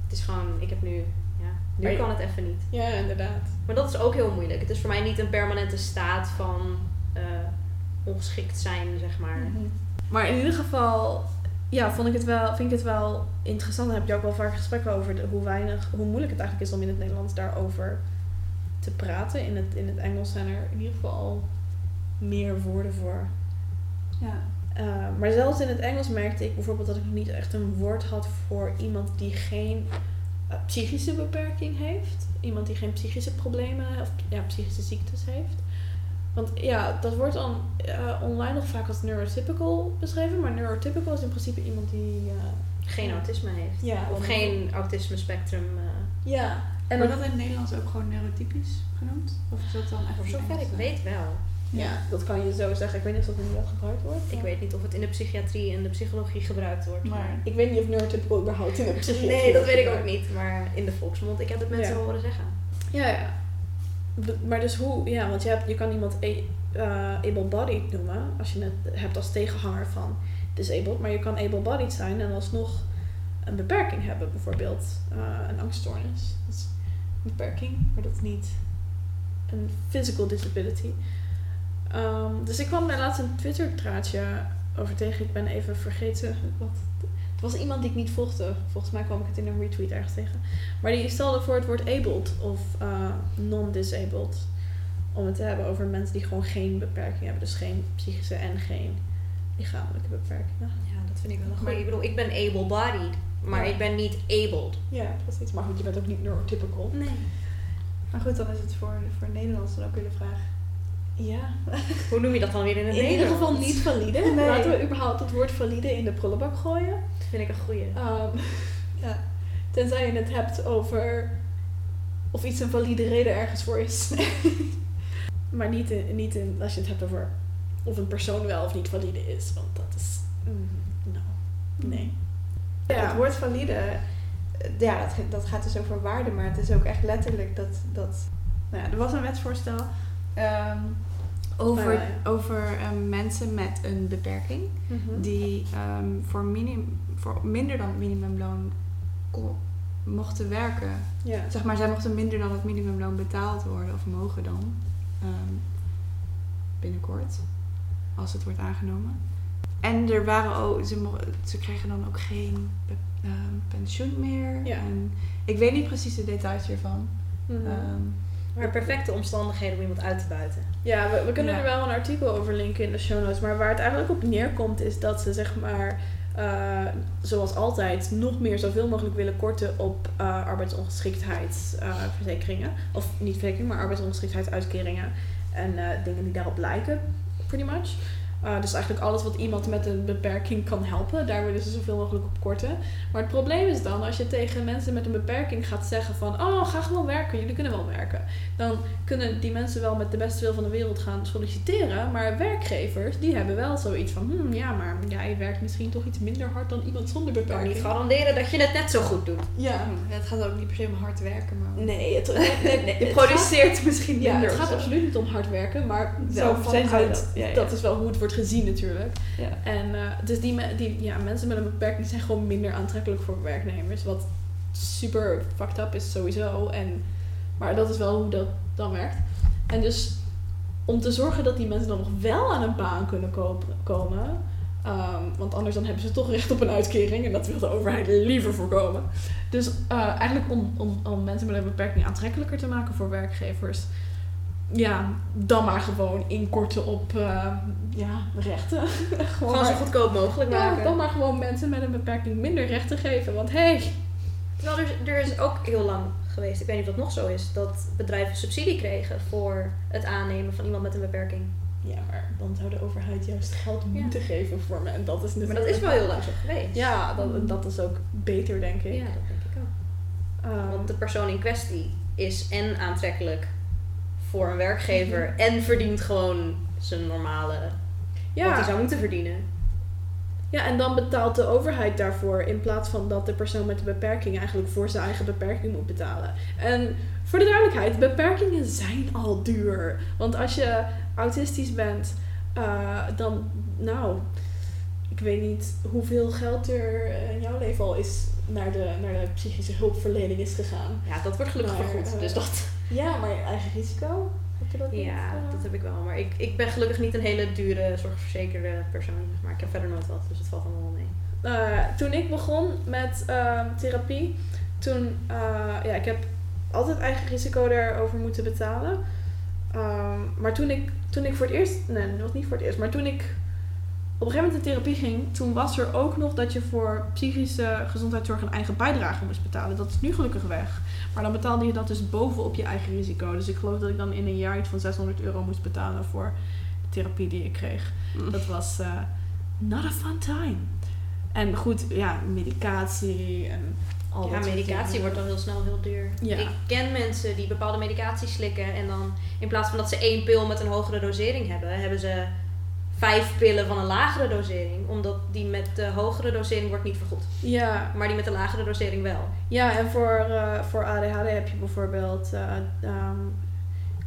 Het is gewoon, ik heb nu... Ja, nu kan het even niet. Ja, inderdaad. Maar dat is ook heel moeilijk. Het is voor mij niet een permanente staat van eh, ongeschikt zijn, zeg maar. Mhm. Maar in ieder geval, ja, vond ik het wel, vind ik het wel interessant. Daar heb je ook wel vaak gesprekken over de, hoe weinig, hoe moeilijk het eigenlijk is om in het Nederlands daarover te praten. In het, in het Engels zijn er in ieder geval al meer woorden voor. Ja. Uh, maar zelfs in het Engels merkte ik bijvoorbeeld dat ik nog niet echt een woord had voor iemand die geen uh, psychische beperking heeft. Iemand die geen psychische problemen of ja, psychische ziektes heeft. Want ja, dat wordt dan uh, online nog vaak als neurotypical beschreven. Maar neurotypical is in principe iemand die... uh, Geen autisme heeft. Ja, of geen autisme spectrum. uh, ja. En wordt dat in het Nederlands ook gewoon neurotypisch genoemd? Of is dat dan echt voor zover ik weet wel. ja, dat kan je zo zeggen. Ik weet niet of dat inderdaad gebruikt wordt. Ik weet niet of het in de psychiatrie en de psychologie gebruikt wordt. Maar Ik weet niet of neurotypical überhaupt in de psychiatrie Nee, dat weet ik ook niet. Maar in de volksmond, ik heb het mensen Ja. horen zeggen. Ja, ja. Maar dus hoe, ja, want je, hebt, je kan iemand a- eh, able-bodied noemen als je het hebt als tegenhanger van disabled, maar je kan able-bodied zijn en alsnog een beperking hebben, bijvoorbeeld eh, een angststoornis. Dat is een beperking, maar dat is niet een physical disability. Ehm, dus ik kwam daar laatst een Twitter-traatje over tegen. Ik ben even vergeten wat. Het was iemand die ik niet volgde. Volgens mij kwam ik het in een retweet ergens tegen. Maar die stelde voor het woord abled of uh, non-disabled. Om het te hebben over mensen die gewoon geen beperking hebben. Dus geen psychische en geen lichamelijke beperkingen. Ja, dat vind ik wel een goede. Maar- Ik bedoel, ik ben able-bodied. Maar Ja. ik ben niet abled. Ja, precies. Maar goed, je bent ook niet neurotypical. Nee. Maar goed, dan is het voor, voor Nederlands dan ook weer de vraag. Ja. Hoe noem je dat dan weer in het In ieder Nederlands? geval niet valide. Nee. Laten we überhaupt het woord valide in de prullenbak gooien. Dat vind ik een goeie. Ehm, ja. Tenzij je het hebt over of iets een valide reden ergens voor is. maar niet, in, niet in, als je het hebt over of een persoon wel of niet valide is. Want dat is. Mm, nou, nee. Ja, Ja. het woord valide, eh, ja, dat, dat gaat dus over waarde, maar het is ook echt letterlijk dat. dat nou ja, er was een wetsvoorstel ehm, over, ja. over ehm, mensen met een beperking Mhm. die ehm, voor, minim, voor minder dan het minimumloon kon- mochten werken. Ja. Zeg maar, zij mochten minder dan het minimumloon betaald worden, of mogen dan, ehm, binnenkort, als het wordt aangenomen. En er waren ook, ze, ze kregen dan ook geen ehm, pensioen meer. En ik weet niet precies de details hiervan. Ehm, Maar perfecte omstandigheden om iemand uit te buiten. Ja, we, we kunnen Ja. er wel een artikel over linken in de show notes. Maar waar het eigenlijk op neerkomt is dat ze zeg maar, eh, zoals altijd, nog meer zoveel mogelijk willen korten op eh arbeidsongeschiktheidsverzekeringen. of niet verzekeringen, maar arbeidsongeschiktheidsuitkeringen. En eh, dingen die daarop lijken, pretty much. Eh, dus eigenlijk alles wat iemand met een beperking kan helpen, daar willen ze zoveel mogelijk op korten. Maar het probleem is dan, als je tegen mensen met een beperking gaat zeggen van... Oh, ga gewoon werken, jullie kunnen wel werken. Dan kunnen die mensen wel met de beste wil van de wereld gaan solliciteren. Maar werkgevers, die hebben wel zoiets van... Hmm, ja, maar jij werkt misschien toch iets minder hard dan iemand zonder Ik kan beperking. niet garanderen dat je het net zo goed doet. Ja. Het gaat ook niet per se om hard werken, maar... Nee, het, nee, nee, nee, Je het produceert misschien gaat- ja, minder. het gaat absoluut niet om hard werken, maar Zo wel zijn vanuit, zij dat. Ja, ja. dat is wel hoe het wordt gezien natuurlijk. Ja. En uh, dus die, die ja, mensen met een beperking zijn gewoon minder aantrekkelijk voor werknemers. Wat super fucked up is sowieso. En, maar dat is wel hoe dat dan werkt. En dus om te zorgen dat die mensen dan nog wel aan een baan kunnen kopen, komen. Um, want anders dan hebben ze toch recht op een uitkering. En dat wil de overheid liever voorkomen. Dus uh, eigenlijk om, om, om mensen met een beperking aantrekkelijker te maken voor werkgevers ja, dan maar gewoon inkorten op uh, ja, rechten. gewoon, gewoon zo goedkoop mogelijk ja, maken. dan maar gewoon mensen met een beperking minder rechten geven. Want hé. Hey. Terwijl er, er is ook heel lang geweest, ik weet niet of dat nog zo is, dat bedrijven subsidie kregen voor het aannemen van iemand met een beperking. Ja, maar dan zou de overheid juist geld Ja. moeten geven voor me. En dat is Maar dat is wel heel lang zo geweest. Ja, dat, dat is ook beter, denk ik. Ja, dat denk ik ook. Um, Want de persoon in kwestie is en aantrekkelijk voor een werkgever en verdient gewoon zijn normale ja. wat hij zou moeten verdienen. Ja, en dan betaalt de overheid daarvoor in plaats van dat de persoon met de beperking eigenlijk voor zijn eigen beperking moet betalen. En voor de duidelijkheid, beperkingen zijn al duur. Want als je autistisch bent, uh, dan, nou, ik weet niet hoeveel geld er in jouw leven al is naar de, naar de psychische hulpverlening is gegaan. Ja, dat wordt gelukkig Maar, vergoed. uh, dus dat. Ja, maar je eigen risico? Heb je dat niet, Ja, uh? dat heb ik wel. Maar ik, ik ben gelukkig niet een hele dure zorgverzekerde persoon. Maar ik heb verder nooit wat, dus het valt allemaal wel mee. Uh, toen ik begon met uh, therapie, toen, ja, ik heb altijd eigen risico daarover moeten betalen. Um, maar toen ik, toen ik voor het eerst, nee, was niet voor het eerst, maar toen ik op een gegeven moment in therapie ging, toen was er ook nog dat je voor psychische gezondheidszorg een eigen bijdrage moest betalen. Dat is nu gelukkig weg. Maar dan betaalde je dat dus bovenop je eigen risico. Dus ik geloof dat ik dan in een jaar iets van 600 euro moest betalen voor de therapie die ik kreeg. Mm. Dat was uh, not a fun time. En goed, ja, medicatie en al Ja, medicatie wordt dan heel snel heel duur. Ja. Ik ken mensen die bepaalde medicatie slikken en dan in plaats van dat ze één pil met een hogere dosering hebben, hebben ze vijf pillen van een lagere dosering. Omdat die met de hogere dosering wordt niet vergoed. Ja. Maar die met de lagere dosering wel. Ja, en voor, uh, voor ADHD heb je bijvoorbeeld... Uh, um,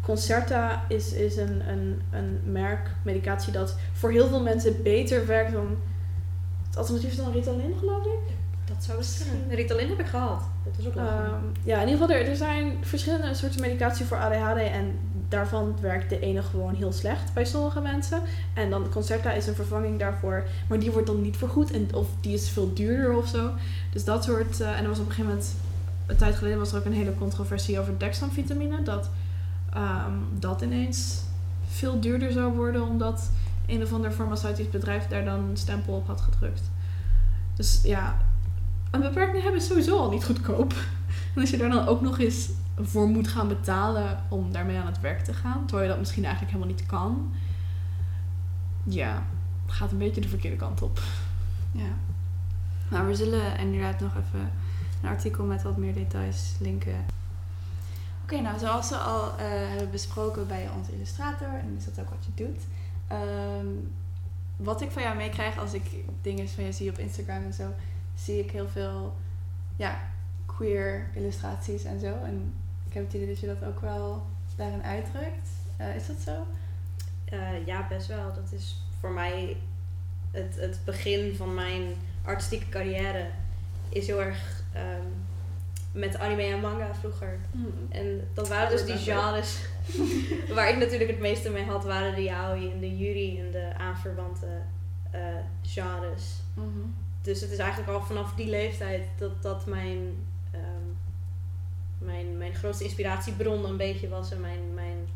Concerta is, is een, een, een merk medicatie dat voor heel veel mensen beter werkt dan... Het alternatief is dan Ritalin, geloof ik. Dat zou best kunnen. Ritalin heb ik gehad. Dat is ook um, Ja, in ieder geval, er, er zijn verschillende soorten medicatie voor ADHD. En daarvan werkt de ene gewoon heel slecht bij sommige mensen. En dan Concerta is een vervanging daarvoor. Maar die wordt dan niet vergoed. En, of die is veel duurder of zo. Dus dat soort... Uh, en er was op een gegeven moment... Een tijd geleden was er ook een hele controversie over dexamvitamine. Dat um, dat ineens veel duurder zou worden. Omdat een of ander farmaceutisch bedrijf daar dan een stempel op had gedrukt. Dus ja, een beperking hebben sowieso al niet goedkoop. En als je daar dan ook nog eens voor moet gaan betalen om daarmee aan het werk te gaan, terwijl je dat misschien eigenlijk helemaal niet kan, ja, gaat een beetje de verkeerde kant op. Ja. Nou, we zullen inderdaad nog even een artikel met wat meer details linken. Oké, nou zoals we al uh, hebben besproken bij onze illustrator, en is dat ook wat je doet. Um, wat ik van jou meekrijg als ik dingen van je zie op Instagram en zo, zie ik heel veel ja, queer illustraties en zo. En ik heb het idee dat je dat ook wel daarin uitdrukt. Uh, is dat zo? Uh, ja, best wel. Dat is voor mij het, het begin van mijn artistieke carrière. Is heel erg um, met anime en manga vroeger. Mm. En dat waren dus die genres waar ik natuurlijk het meeste mee had, waren de yaoi en de yuri en de aanverwante uh, genres. Mm -hmm. Dus het is eigenlijk al vanaf die leeftijd dat dat mijn mijn, mijn grootste inspiratiebron een beetje was en mijn, mijn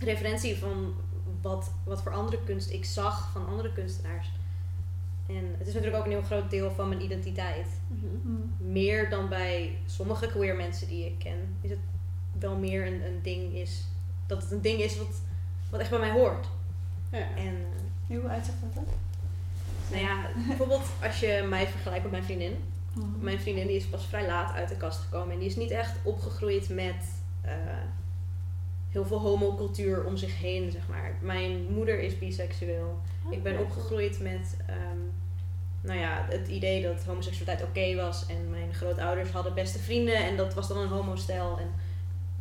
referentie van wat, wat voor andere kunst ik zag van andere kunstenaars. En het is natuurlijk ook een heel groot deel van mijn identiteit. Mhm. Meer dan bij sommige queer mensen die ik ken, is het wel meer een, een ding is. Dat het een ding is wat, wat echt bij mij hoort. Ja. En eh, Hoe uitzicht dat dan? nou ja, bijvoorbeeld als je mij vergelijkt met mijn vriendin. Mm. Mijn vriendin die is pas vrij laat uit de kast gekomen. En die is niet echt opgegroeid met eh, heel veel homocultuur om zich heen, zeg maar. Mijn moeder is biseksueel. Ik ben opgegroeid met ehm, nou ja, het idee dat homoseksualiteit oké was. En mijn grootouders hadden beste vrienden en dat was dan een homostijl. En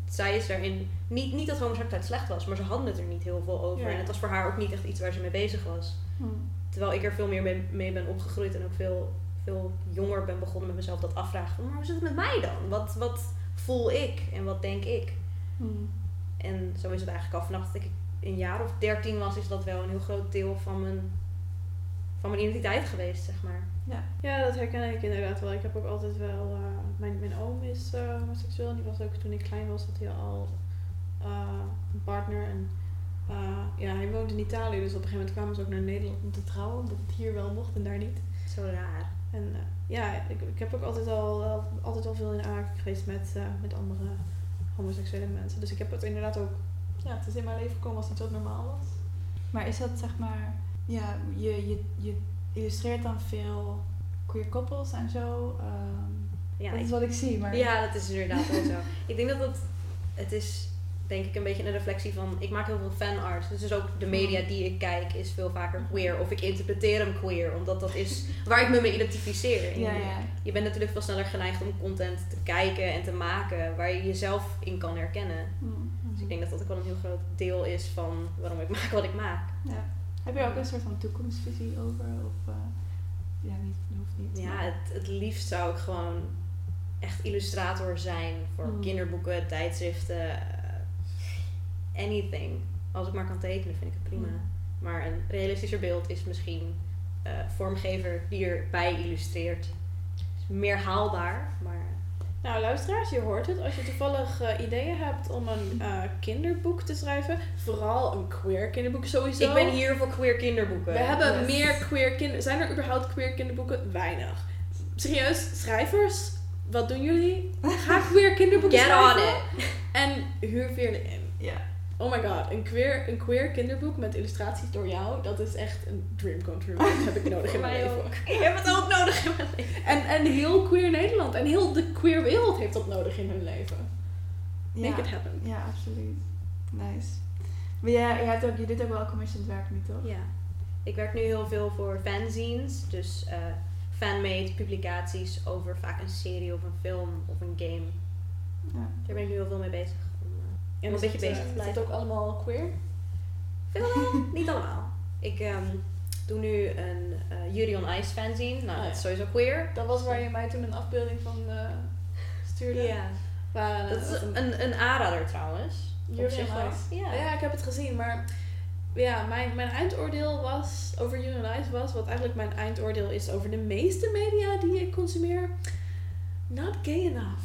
zij is daarin, niet, niet dat homoseksualiteit slecht was, maar ze hadden het er niet heel veel over. Ja. En het was voor haar ook niet echt iets waar ze mee bezig was. Mm. Terwijl ik er veel meer mee, mee ben opgegroeid en ook veel, veel jonger ben begonnen met mezelf dat afvragen. Van, maar hoe zit het met mij dan? Wat, wat voel ik en wat denk ik? Mm. En zo is het eigenlijk al vanaf dat ik een jaar of dertien was, is dat wel een heel groot deel van mijn, van mijn identiteit geweest, zeg maar. Ja. Ja, dat herken ik inderdaad wel. Ik heb ook altijd wel... eh, mijn, mijn oom is eh, homoseksueel en die was ook toen ik klein was, had hij al eh, een partner. En eh, ja, hij woonde in Italië, dus op een gegeven moment kwamen ze ook naar Nederland om te trouwen, omdat het hier wel mocht en daar niet. Zo raar. En eh, ja, ik, ik heb ook altijd al, altijd al veel in aanraking geweest met, eh, met andere homoseksuele mensen. Dus ik heb het inderdaad ook... Ja, het is in mijn leven gekomen als iets wat normaal was. Maar is dat zeg maar, ja, je, je, je illustreert dan veel queer koppels en zo. ehm, Ja, dat is wat ik zie, maar ja, dat is inderdaad wel zo. Ik denk dat het, het is, denk ik, een beetje een reflectie van, ik maak heel veel fanart. Dus, dus ook de media die ik kijk is veel vaker queer. Of ik interpreteer hem queer, omdat dat is waar ik me mee identificeer. En ja, ja. Je bent natuurlijk veel sneller geneigd om content te kijken en te maken waar je jezelf in kan herkennen. Mm. Dus ik denk dat dat ook wel een heel groot deel is van waarom ik maak wat ik maak. ja. Heb je er ook een soort van toekomstvisie over? Of, eh, ja, niet, hoeft niet. Ja, het, het liefst zou ik gewoon echt illustrator zijn voor kinderboeken, tijdschriften, anything. Als ik maar kan tekenen, vind ik het prima. Hmm. Maar een realistischer beeld is misschien eh, vormgever die erbij illustreert. Is meer haalbaar, maar Nou, luisteraars, je hoort het. Als je toevallig eh, ideeën hebt om een eh, kinderboek te schrijven, vooral een queer kinderboek sowieso. ik ben hier voor queer kinderboeken. We hebben Yes. meer queer kinder. Zijn er überhaupt queer kinderboeken? Weinig. Serieus, schrijvers, wat doen jullie? Ga queer kinderboeken Get on it! en huur Veerle in. Ja. Oh my god, een queer, een queer kinderboek met illustraties door jou, dat is echt een dream come true. Dat heb ik nodig in mijn Mij leven. ook. Ik heb het ook nodig in mijn leven. En, en heel queer Nederland en heel de queer wereld heeft dat nodig in hun leven. Make ja. it happen. Ja, absoluut. Nice. Maar jij, jij hebt ook, je doet ook wel commissioned werk nu, toch? Ja. Ik werk nu heel veel voor fanzines, dus eh fanmade publicaties over vaak een serie of een film of een game. Ja. Daar ben ik nu heel veel mee bezig. Eh, En een beetje het, bezig eh, Is het blijven. ook allemaal queer? Veel, niet allemaal. Ik ehm, doe nu een eh Yuri on Ice fanzine. Nou, Ah, dat is sowieso queer. Dat was waar je mij toen een afbeelding van eh, stuurde. Ja. Waar, Dat is een, een aanrader trouwens. On. Ice. Ja. Ja. ik heb het gezien, maar ja, mijn, mijn eindoordeel was over Yuri on Ice was, wat eigenlijk mijn eindoordeel is over de meeste media die ik consumeer, not gay enough.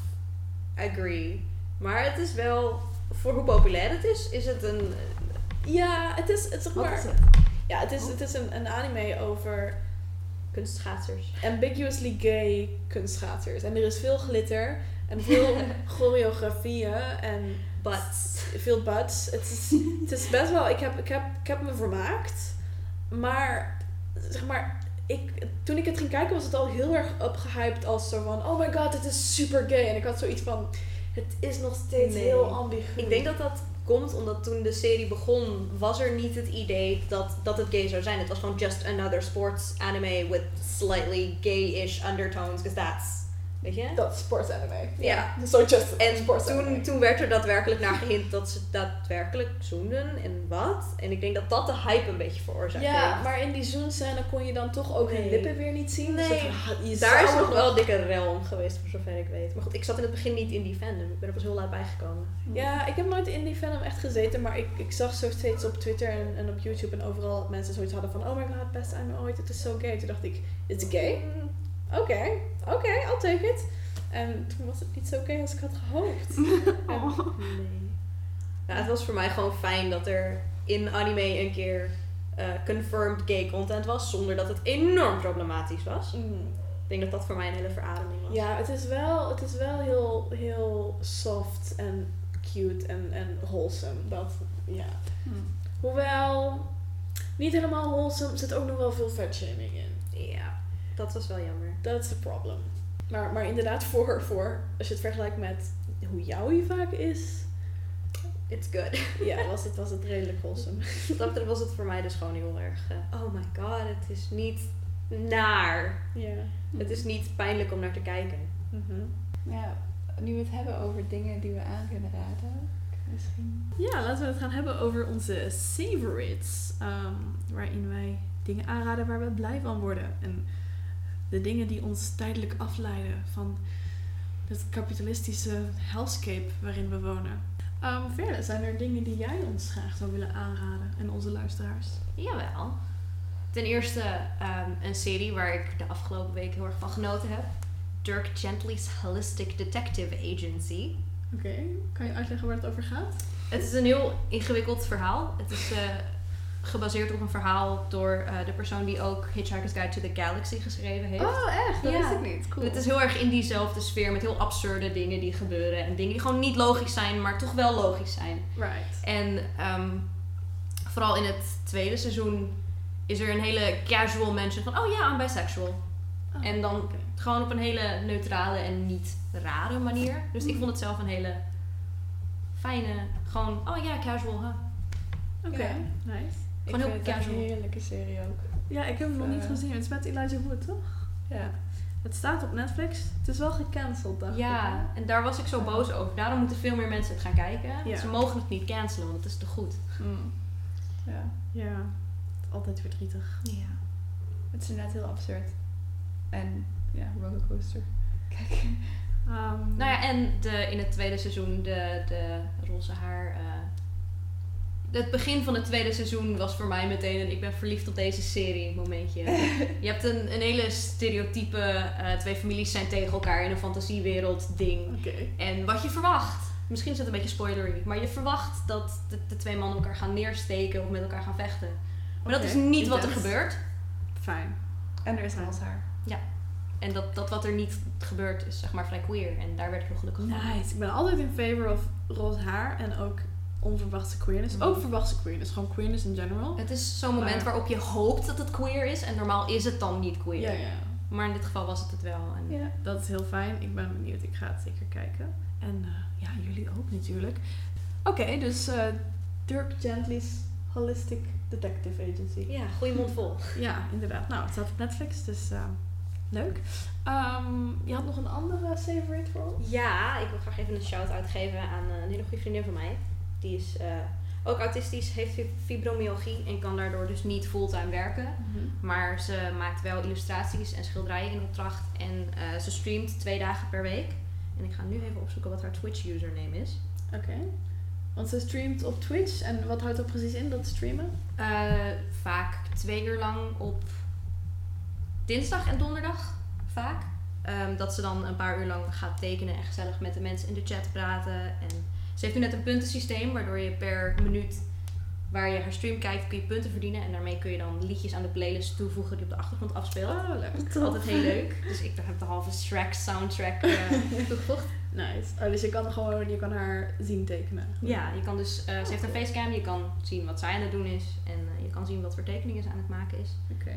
Agree. Maar het is wel, voor hoe populair het is, is het een... Ja, het is, het is zeg maar, is het? ja, het is, het is een, een anime over kunstschaatsers. ambiguously gay kunstschaatsers. En er is veel glitter en veel choreografieën en But veel butts. Het is, het is best wel, ik heb, ik, heb, ik heb me vermaakt, maar zeg maar, ik, toen ik het ging kijken was het al heel erg opgehyped als zo van, oh my god, het is super gay. En ik had zoiets van, het is nog steeds Nee. heel ambigu. ik denk dat dat komt omdat toen de serie begon, was er niet het idee dat, dat het gay zou zijn. Het was gewoon just another sports anime with slightly gay-ish undertones, because that's, weet je? Dat is sportsanime. Ja. So just En toen, toen werd er daadwerkelijk naar gehint dat ze daadwerkelijk zoenden en wat. En ik denk dat dat de hype een beetje veroorzaakt Ja, heeft. maar in die zoenscène kon je dan toch ook hun lippen weer niet zien. Dus Nee. je Daar is nog wel een dikke rel om geweest, voor zover ik weet. Maar goed, ik zat in het begin niet in die fandom. Ik ben er pas heel laat bijgekomen. Ja, ik heb nooit in die fandom echt gezeten, maar ik, ik zag zo steeds op Twitter en, en op YouTube en overal dat mensen zoiets hadden van oh my god, best anime ooit, het is zo gay. Toen dacht ik, it's gay? Oké, oké, I'll take it. En toen was het niet zo oké als ik had gehoopt. Oh. Nee. Ja, het was voor mij gewoon fijn dat er in anime een keer eh, confirmed gay content was, zonder dat het enorm problematisch was. Mm. Ik denk dat dat voor mij een hele verademing was. Ja, het is wel, het is wel heel, heel soft en cute en, en wholesome. Dat, ja. Hm. Hoewel, niet helemaal wholesome, zit ook nog wel veel vetshaming in. Ja, dat was wel jammer. That's the problem. Maar, maar inderdaad, voor, voor, als je het vergelijkt met hoe jouw hier vaak is, It's good. ja, was het, was het redelijk wholesome. Dat was het voor mij dus gewoon heel erg. eh, oh my god, het is niet naar. Ja. Het is niet pijnlijk om naar te kijken. Mhm. Ja, nu we het hebben over dingen die we aan kunnen raden. Misschien. Ja, laten we het gaan hebben over onze favorites. ehm, waarin wij dingen aanraden waar we blij van worden. En de dingen die ons tijdelijk afleiden van het kapitalistische hellscape waarin we wonen. Ehm, verder, zijn er dingen die jij ons graag zou willen aanraden en onze luisteraars? Jawel. Ten eerste ehm, een serie waar ik de afgelopen week heel erg van genoten heb. Dirk Gently's Holistic Detective Agency. Oké, kan je uitleggen waar het over gaat? Het is een heel ingewikkeld verhaal. Het is eh, gebaseerd op een verhaal door eh, de persoon die ook Hitchhiker's Guide to the Galaxy geschreven heeft. Oh, echt? Dat Ja. wist ik niet. Cool. Het is heel erg in diezelfde sfeer met heel absurde dingen die gebeuren. En dingen die gewoon niet logisch zijn, maar toch wel logisch zijn. Right. En ehm, vooral in het tweede seizoen is er een hele casual mention van... Oh ja, I'm bisexual. Oh, En dan gewoon op een hele neutrale en niet rare manier. Dus ik vond het zelf een hele fijne... Gewoon, oh ja, casual, huh? Oké, Ja. nice. Ik gewoon heel vind casual. een heerlijke serie ook. Ja, ik heb hem nog niet Eh. gezien. Het is met Elijah Wood, toch? Ja. Het staat op Netflix. Het is wel gecanceld, dacht ik. Ja, en daar was ik zo boos over. Daarom moeten veel meer mensen het gaan kijken. Ja. Ze mogen het niet cancelen, want het is te goed. Hm. Ja. Ja, altijd verdrietig. Ja. Het is inderdaad heel absurd. En ja, rollercoaster. Kijk. Ehm, Nou ja, en de, in het tweede seizoen de, de roze haar. eh, het begin van het tweede seizoen was voor mij meteen een ik ben verliefd op deze serie momentje. Je hebt een, een hele stereotype, eh, twee families zijn tegen elkaar in een fantasiewereld ding. Oké. En wat je verwacht, misschien is het een beetje spoilery, maar je verwacht dat de, de twee mannen elkaar gaan neersteken of met elkaar gaan vechten. Maar dat is niet wat er gebeurt. Fijn. En er is roze haar. En dat, dat wat er niet gebeurt is zeg maar vrij queer. En daar werd ik heel gelukkig van. Nice. Ik ben altijd in favor of roze haar en ook onverwachte queerness. Mhm. Ook verwachte queerness. Gewoon queerness in general. Het is zo'n moment Maar- waarop je hoopt dat het queer is. En normaal is het dan niet queer. Ja, ja. Maar in dit geval was het het wel. En Ja, dat is heel fijn. Ik ben benieuwd. Ik ga het zeker kijken. En eh, ja, jullie ook natuurlijk. Oké, dus eh, Dirk Gently's Holistic Detective Agency. Ja, goede mond vol. Ja, inderdaad. Nou, het staat op Netflix, dus eh, leuk. Ehm, je had nog een andere favorite voor ons? Ja, ik wil graag even een shout-out geven aan een hele goede vriendin van mij. Die is eh, ook autistisch, heeft fi- fibromyalgie en kan daardoor dus niet fulltime werken. Maar ze maakt wel illustraties en schilderijen in opdracht. En eh, ze streamt twee dagen per week. En ik ga nu even opzoeken wat haar Twitch username is. Oké. Want ze streamt op Twitch. En wat houdt dat precies in, dat streamen? eh, vaak twee uur lang op dinsdag en donderdag. Vaak. Ehm, dat ze dan een paar uur lang gaat tekenen en gezellig met de mensen in de chat praten. En ze heeft nu net een puntensysteem waardoor je per minuut waar je haar stream kijkt kun je punten verdienen. En daarmee kun je dan liedjes aan de playlist toevoegen die op de achtergrond afspeelt. Oh, leuk. Is altijd heel leuk. Dus ik heb de halve Shrek soundtrack eh, toegevoegd. Nice. Oh, dus je kan gewoon, je kan haar zien tekenen. Ja, je kan dus, eh, ze heeft een facecam, je kan zien wat zij aan het doen is. En eh, je kan zien wat voor tekeningen ze aan het maken is. Oké.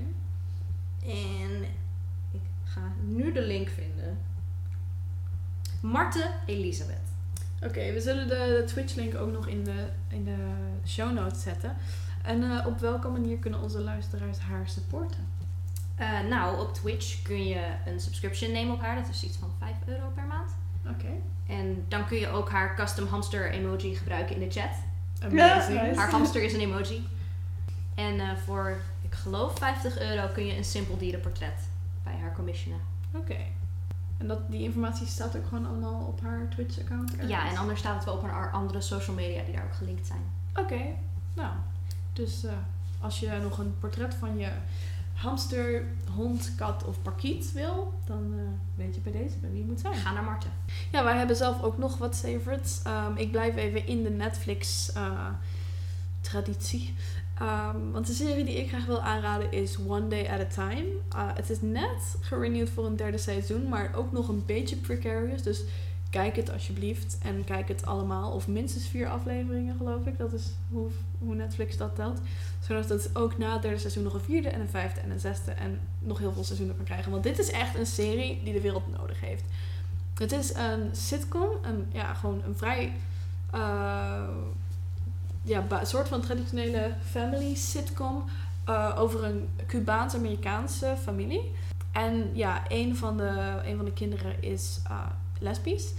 En ik ga nu de link vinden. Marte Elisabeth. Oké, we zullen de, de Twitch-link ook nog in de, in de show notes zetten. En eh, op welke manier kunnen onze luisteraars haar supporten? Eh, nou, op Twitch kun je een subscription nemen op haar. Dat is iets van 5 euro per maand. Oké. En dan kun je ook haar custom hamster emoji gebruiken in de chat. Amazing. nice. Haar hamster is een emoji. En eh, voor, ik geloof 50 euro kun je een simpel dierenportret bij haar commissionen. Oké. En dat, die informatie staat ook gewoon allemaal op haar Twitch-account? Ja, en anders staat het wel op haar andere social media die daar ook gelinkt zijn. Oké, nou. Dus eh, als je nog een portret van je hamster, hond, kat of parkiet wil, dan eh, weet je bij deze bij wie je moet zijn. Ga naar Marten. Ja, wij hebben zelf ook nog wat favorites. Ehm, ik blijf even in de Netflix eh, traditie. Ehm, want de serie die ik graag wil aanraden is One Day at a Time. Uh, het is net gerenewd voor een derde seizoen, maar ook nog een beetje precarious. Dus kijk het alsjeblieft en kijk het allemaal. Of minstens vier afleveringen, geloof ik. Dat is hoe, hoe Netflix dat telt. Zodat het ook na het derde seizoen nog een vierde en een vijfde en een zesde en nog heel veel seizoenen kan krijgen. Want dit is echt een serie die de wereld nodig heeft. Het is een sitcom, een, ja, gewoon een vrij uh, ja, soort van traditionele family sitcom uh, over een Cubaans-Amerikaanse familie. En ja, een van de, een van de kinderen is uh, lesbisch.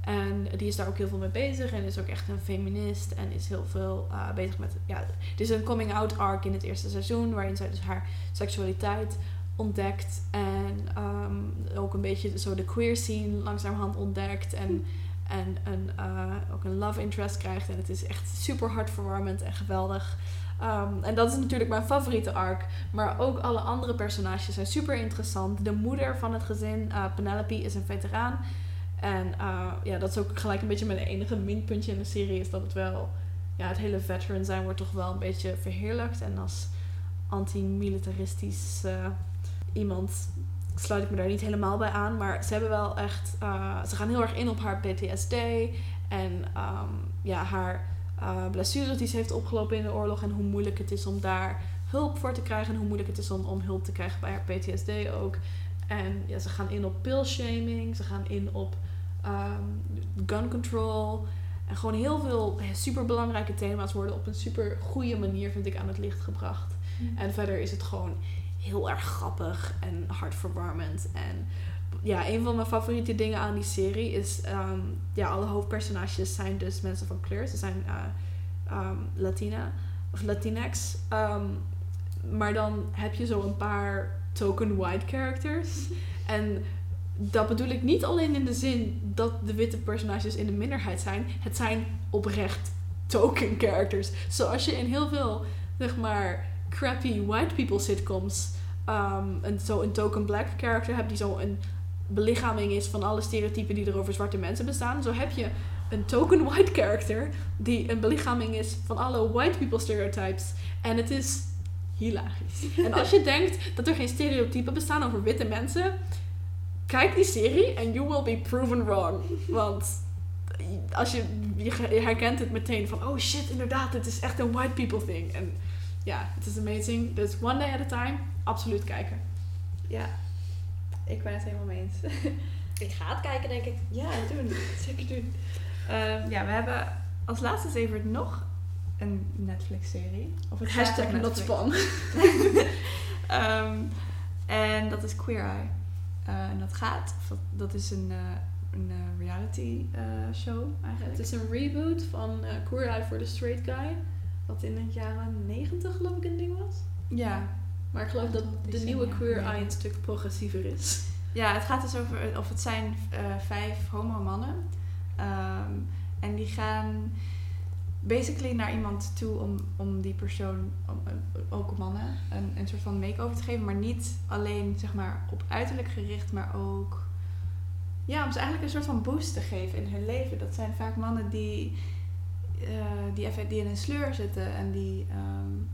En die is daar ook heel veel mee bezig en is ook echt een feminist en is heel veel uh, bezig met. Ja, het is een coming-out arc in het eerste seizoen, waarin zij dus haar seksualiteit ontdekt en um, ook een beetje zo de queer scene langzamerhand ontdekt en, en een, uh, ook een love interest krijgt. En het is echt super hartverwarmend en geweldig. Um, en dat is natuurlijk mijn favoriete arc. Maar ook alle andere personages zijn super interessant. De moeder van het gezin, uh, Penelope, is een veteraan. En uh, ja, dat is ook gelijk een beetje mijn enige minpuntje in de serie. Is dat het wel, ja, het hele veteran zijn wordt toch wel een beetje verheerlijkt. En als anti-militaristisch iemand sluit ik me daar niet helemaal bij aan. Maar ze hebben wel echt, uh, ze gaan heel erg in op haar PTSD. En um, ja, haar uh, blessures die ze heeft opgelopen in de oorlog. En hoe moeilijk het is om daar hulp voor te krijgen. En hoe moeilijk het is om, om hulp te krijgen bij haar PTSD ook. En ja, ze gaan in op pill-shaming. Ze gaan in op um, gun control. En gewoon heel veel super belangrijke thema's worden op een super goede manier, vind ik, aan het licht gebracht. Mm. En verder is het gewoon heel erg grappig en hartverwarmend. En ja, een van mijn favoriete dingen aan die serie is... Um, ja, alle hoofdpersonages zijn dus mensen van kleur. Ze zijn uh, um, Latina of Latinx. Um, maar dan heb je zo een paar token white characters. En dat bedoel ik niet alleen in de zin dat de witte personages in de minderheid zijn. Het zijn oprecht token characters. Zoals je in heel veel, zeg maar, crappy white people sitcoms... Um, een, zo een token black character hebt die zo een belichaming is van alle stereotypen die er over zwarte mensen bestaan. Zo heb je een token white character die een belichaming is van alle white people stereotypes. En het is hilarisch. en als je denkt dat er geen stereotypen bestaan over witte mensen, kijk die serie en you will be proven wrong. Want als je, je herkent het meteen van, oh shit, inderdaad, het is echt een white people thing. En ja, het is amazing. Dus one day at a time, absoluut kijken. Ja, ik ben het helemaal mee eens. ik ga het kijken, denk ik. Ja, doen. Zeker doen. Uh, ja, we hebben als laatste zeker nog een Netflix-serie. Of het hashtag not um, en dat is Queer Eye. Uh, en dat gaat, dat, dat is een, uh, een reality show eigenlijk. Het is een reboot van Queer Eye for the Straight Guy. Wat in de jaren 90 geloof ik een ding was. Ja, maar ik geloof dat de nieuwe Queer Eye een stuk progressiever is. Ja, het gaat dus over, of het zijn uh, vijf homo mannen. Um, en die gaan basically naar iemand toe om, om die persoon, om, ook mannen, een, een soort van make-over te geven. Maar niet alleen zeg maar op uiterlijk gericht, maar ook ja, om ze eigenlijk een soort van boost te geven in hun leven. Dat zijn vaak mannen die, uh, die, even, die in een sleur zitten en die... Um,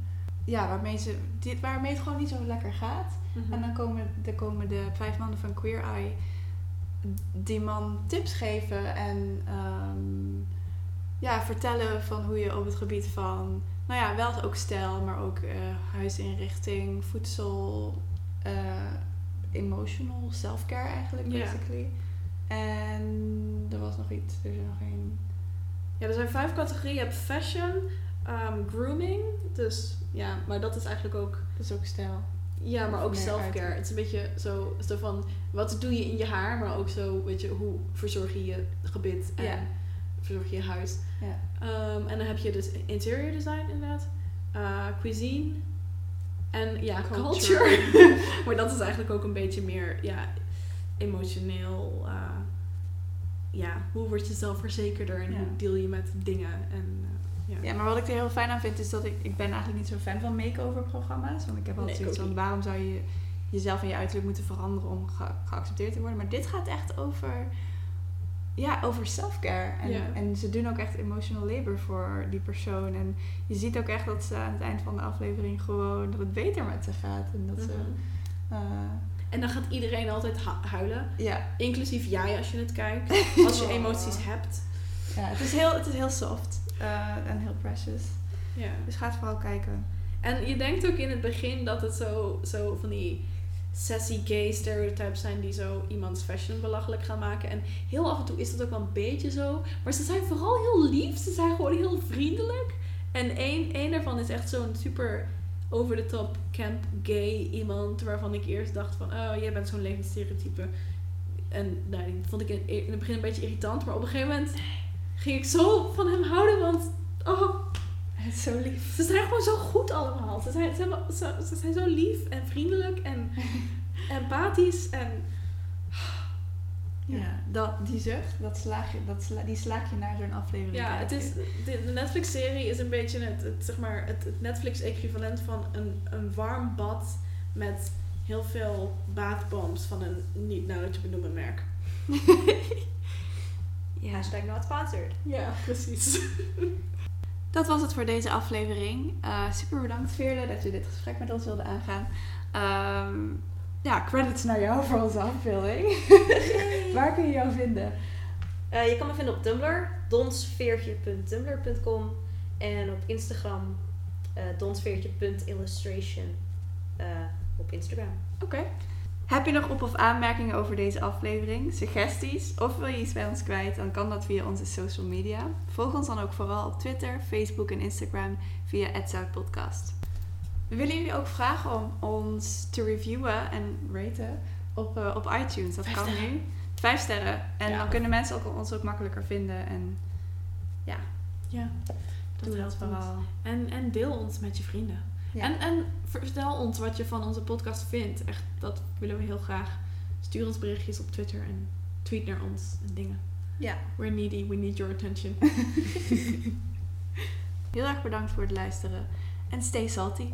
ja, waarmee, ze, dit, waarmee het gewoon niet zo lekker gaat. Mm-hmm. En dan komen, dan komen de vijf mannen van Queer Eye die man tips geven en um, ja, vertellen van hoe je op het gebied van, nou ja, wel ook stijl, maar ook uh, huisinrichting, voedsel, uh, emotional self-care eigenlijk, basically. Yeah. En er was nog iets, er is nog één. Ja, er zijn vijf categorieën. Je hebt fashion, um, grooming, dus ja, maar dat is eigenlijk ook... Dat is ook stijl. Ja, maar ook self-care. Het is een beetje zo, zo van, wat doe je in je haar, maar ook zo, weet je, hoe verzorg je je gebit en verzorg je je huis. Um, en dan heb je dus interior design inderdaad, uh, cuisine en ja, culture. culture. maar dat is eigenlijk ook een beetje meer, ja, emotioneel. Uh, ja, hoe word je zelfverzekerder en ja. hoe deel je met dingen en uh, Ja. Ja, maar wat ik er heel fijn aan vind is dat ik... Ik ben eigenlijk niet zo fan van makeover programma's. Want ik heb altijd Nee, zoiets van... Waarom zou je jezelf en je uiterlijk moeten veranderen om ge- geaccepteerd te worden? Maar dit gaat echt over... Ja, over self-care. En, Ja. en ze doen ook echt emotional labor voor die persoon. En je ziet ook echt dat ze aan het eind van de aflevering gewoon... Dat het beter met ze gaat. En dat ze... Mhm. En dan gaat iedereen altijd hu- huilen. ja, Inclusief jij als je het kijkt. Als je Oh. emoties hebt. ja het, is heel, het is heel soft. eh, en heel precious. Ja. Dus ga het vooral kijken. En je denkt ook in het begin dat het zo, zo van die sassy gay stereotypes zijn die zo iemands fashion belachelijk gaan maken. En heel af en toe is dat ook wel een beetje zo. Maar ze zijn vooral heel lief. Ze zijn gewoon heel vriendelijk. En één, één daarvan is echt zo'n super over the top camp gay iemand waarvan ik eerst dacht van, oh, jij bent zo'n levensstereotype. En nou, die vond ik in, in het begin een beetje irritant, maar op een gegeven moment ging ik zo van hem houden, want oh, Het is zo lief. ze zijn gewoon zo goed allemaal. Ze zijn, ze, hebben- ze, ze zijn zo lief en vriendelijk en empathisch. En Ja, dat, die zucht, dat slaag je, dat sla, die slaak je naar zo'n aflevering. ja, het is, de, de Netflix-serie is een beetje het, het, zeg maar, het, het Netflix-equivalent van een, een warm bad met heel veel bathbombs van een niet nauw te benoemen merk. Ja. Hashtag not sponsored. Ja, precies. Dat was het voor deze aflevering. Eh, super bedankt Veerle dat je dit gesprek met ons wilde aangaan. Ehm, ja, credits naar jou voor onze afbeelding. Waar kun je jou vinden? Eh, je kan me vinden op Tumblr, donsveertje.tumblr.com en op Instagram eh donsveertje.illustration eh, op Instagram. Oké. Heb je nog op- of aanmerkingen over deze aflevering, suggesties of wil je iets bij ons kwijt, dan kan dat via onze social media. Volg ons dan ook vooral op Twitter, Facebook en Instagram via @zoutpodcast. We willen jullie ook vragen om ons te reviewen en raten op, eh, op iTunes. Dat Vijf kan sterren. nu. Vijf sterren. En Ja. dan kunnen mensen ook, ons ook makkelijker vinden. En ja, Ja, dat doe dat vooral. En, en deel ons met je vrienden. Ja. En, en vertel ons wat je van onze podcast vindt. Echt, dat willen we heel graag. Stuur ons berichtjes op Twitter en tweet naar ons en dingen. ja. We're needy, we need your attention. Heel erg bedankt voor het luisteren. En stay salty.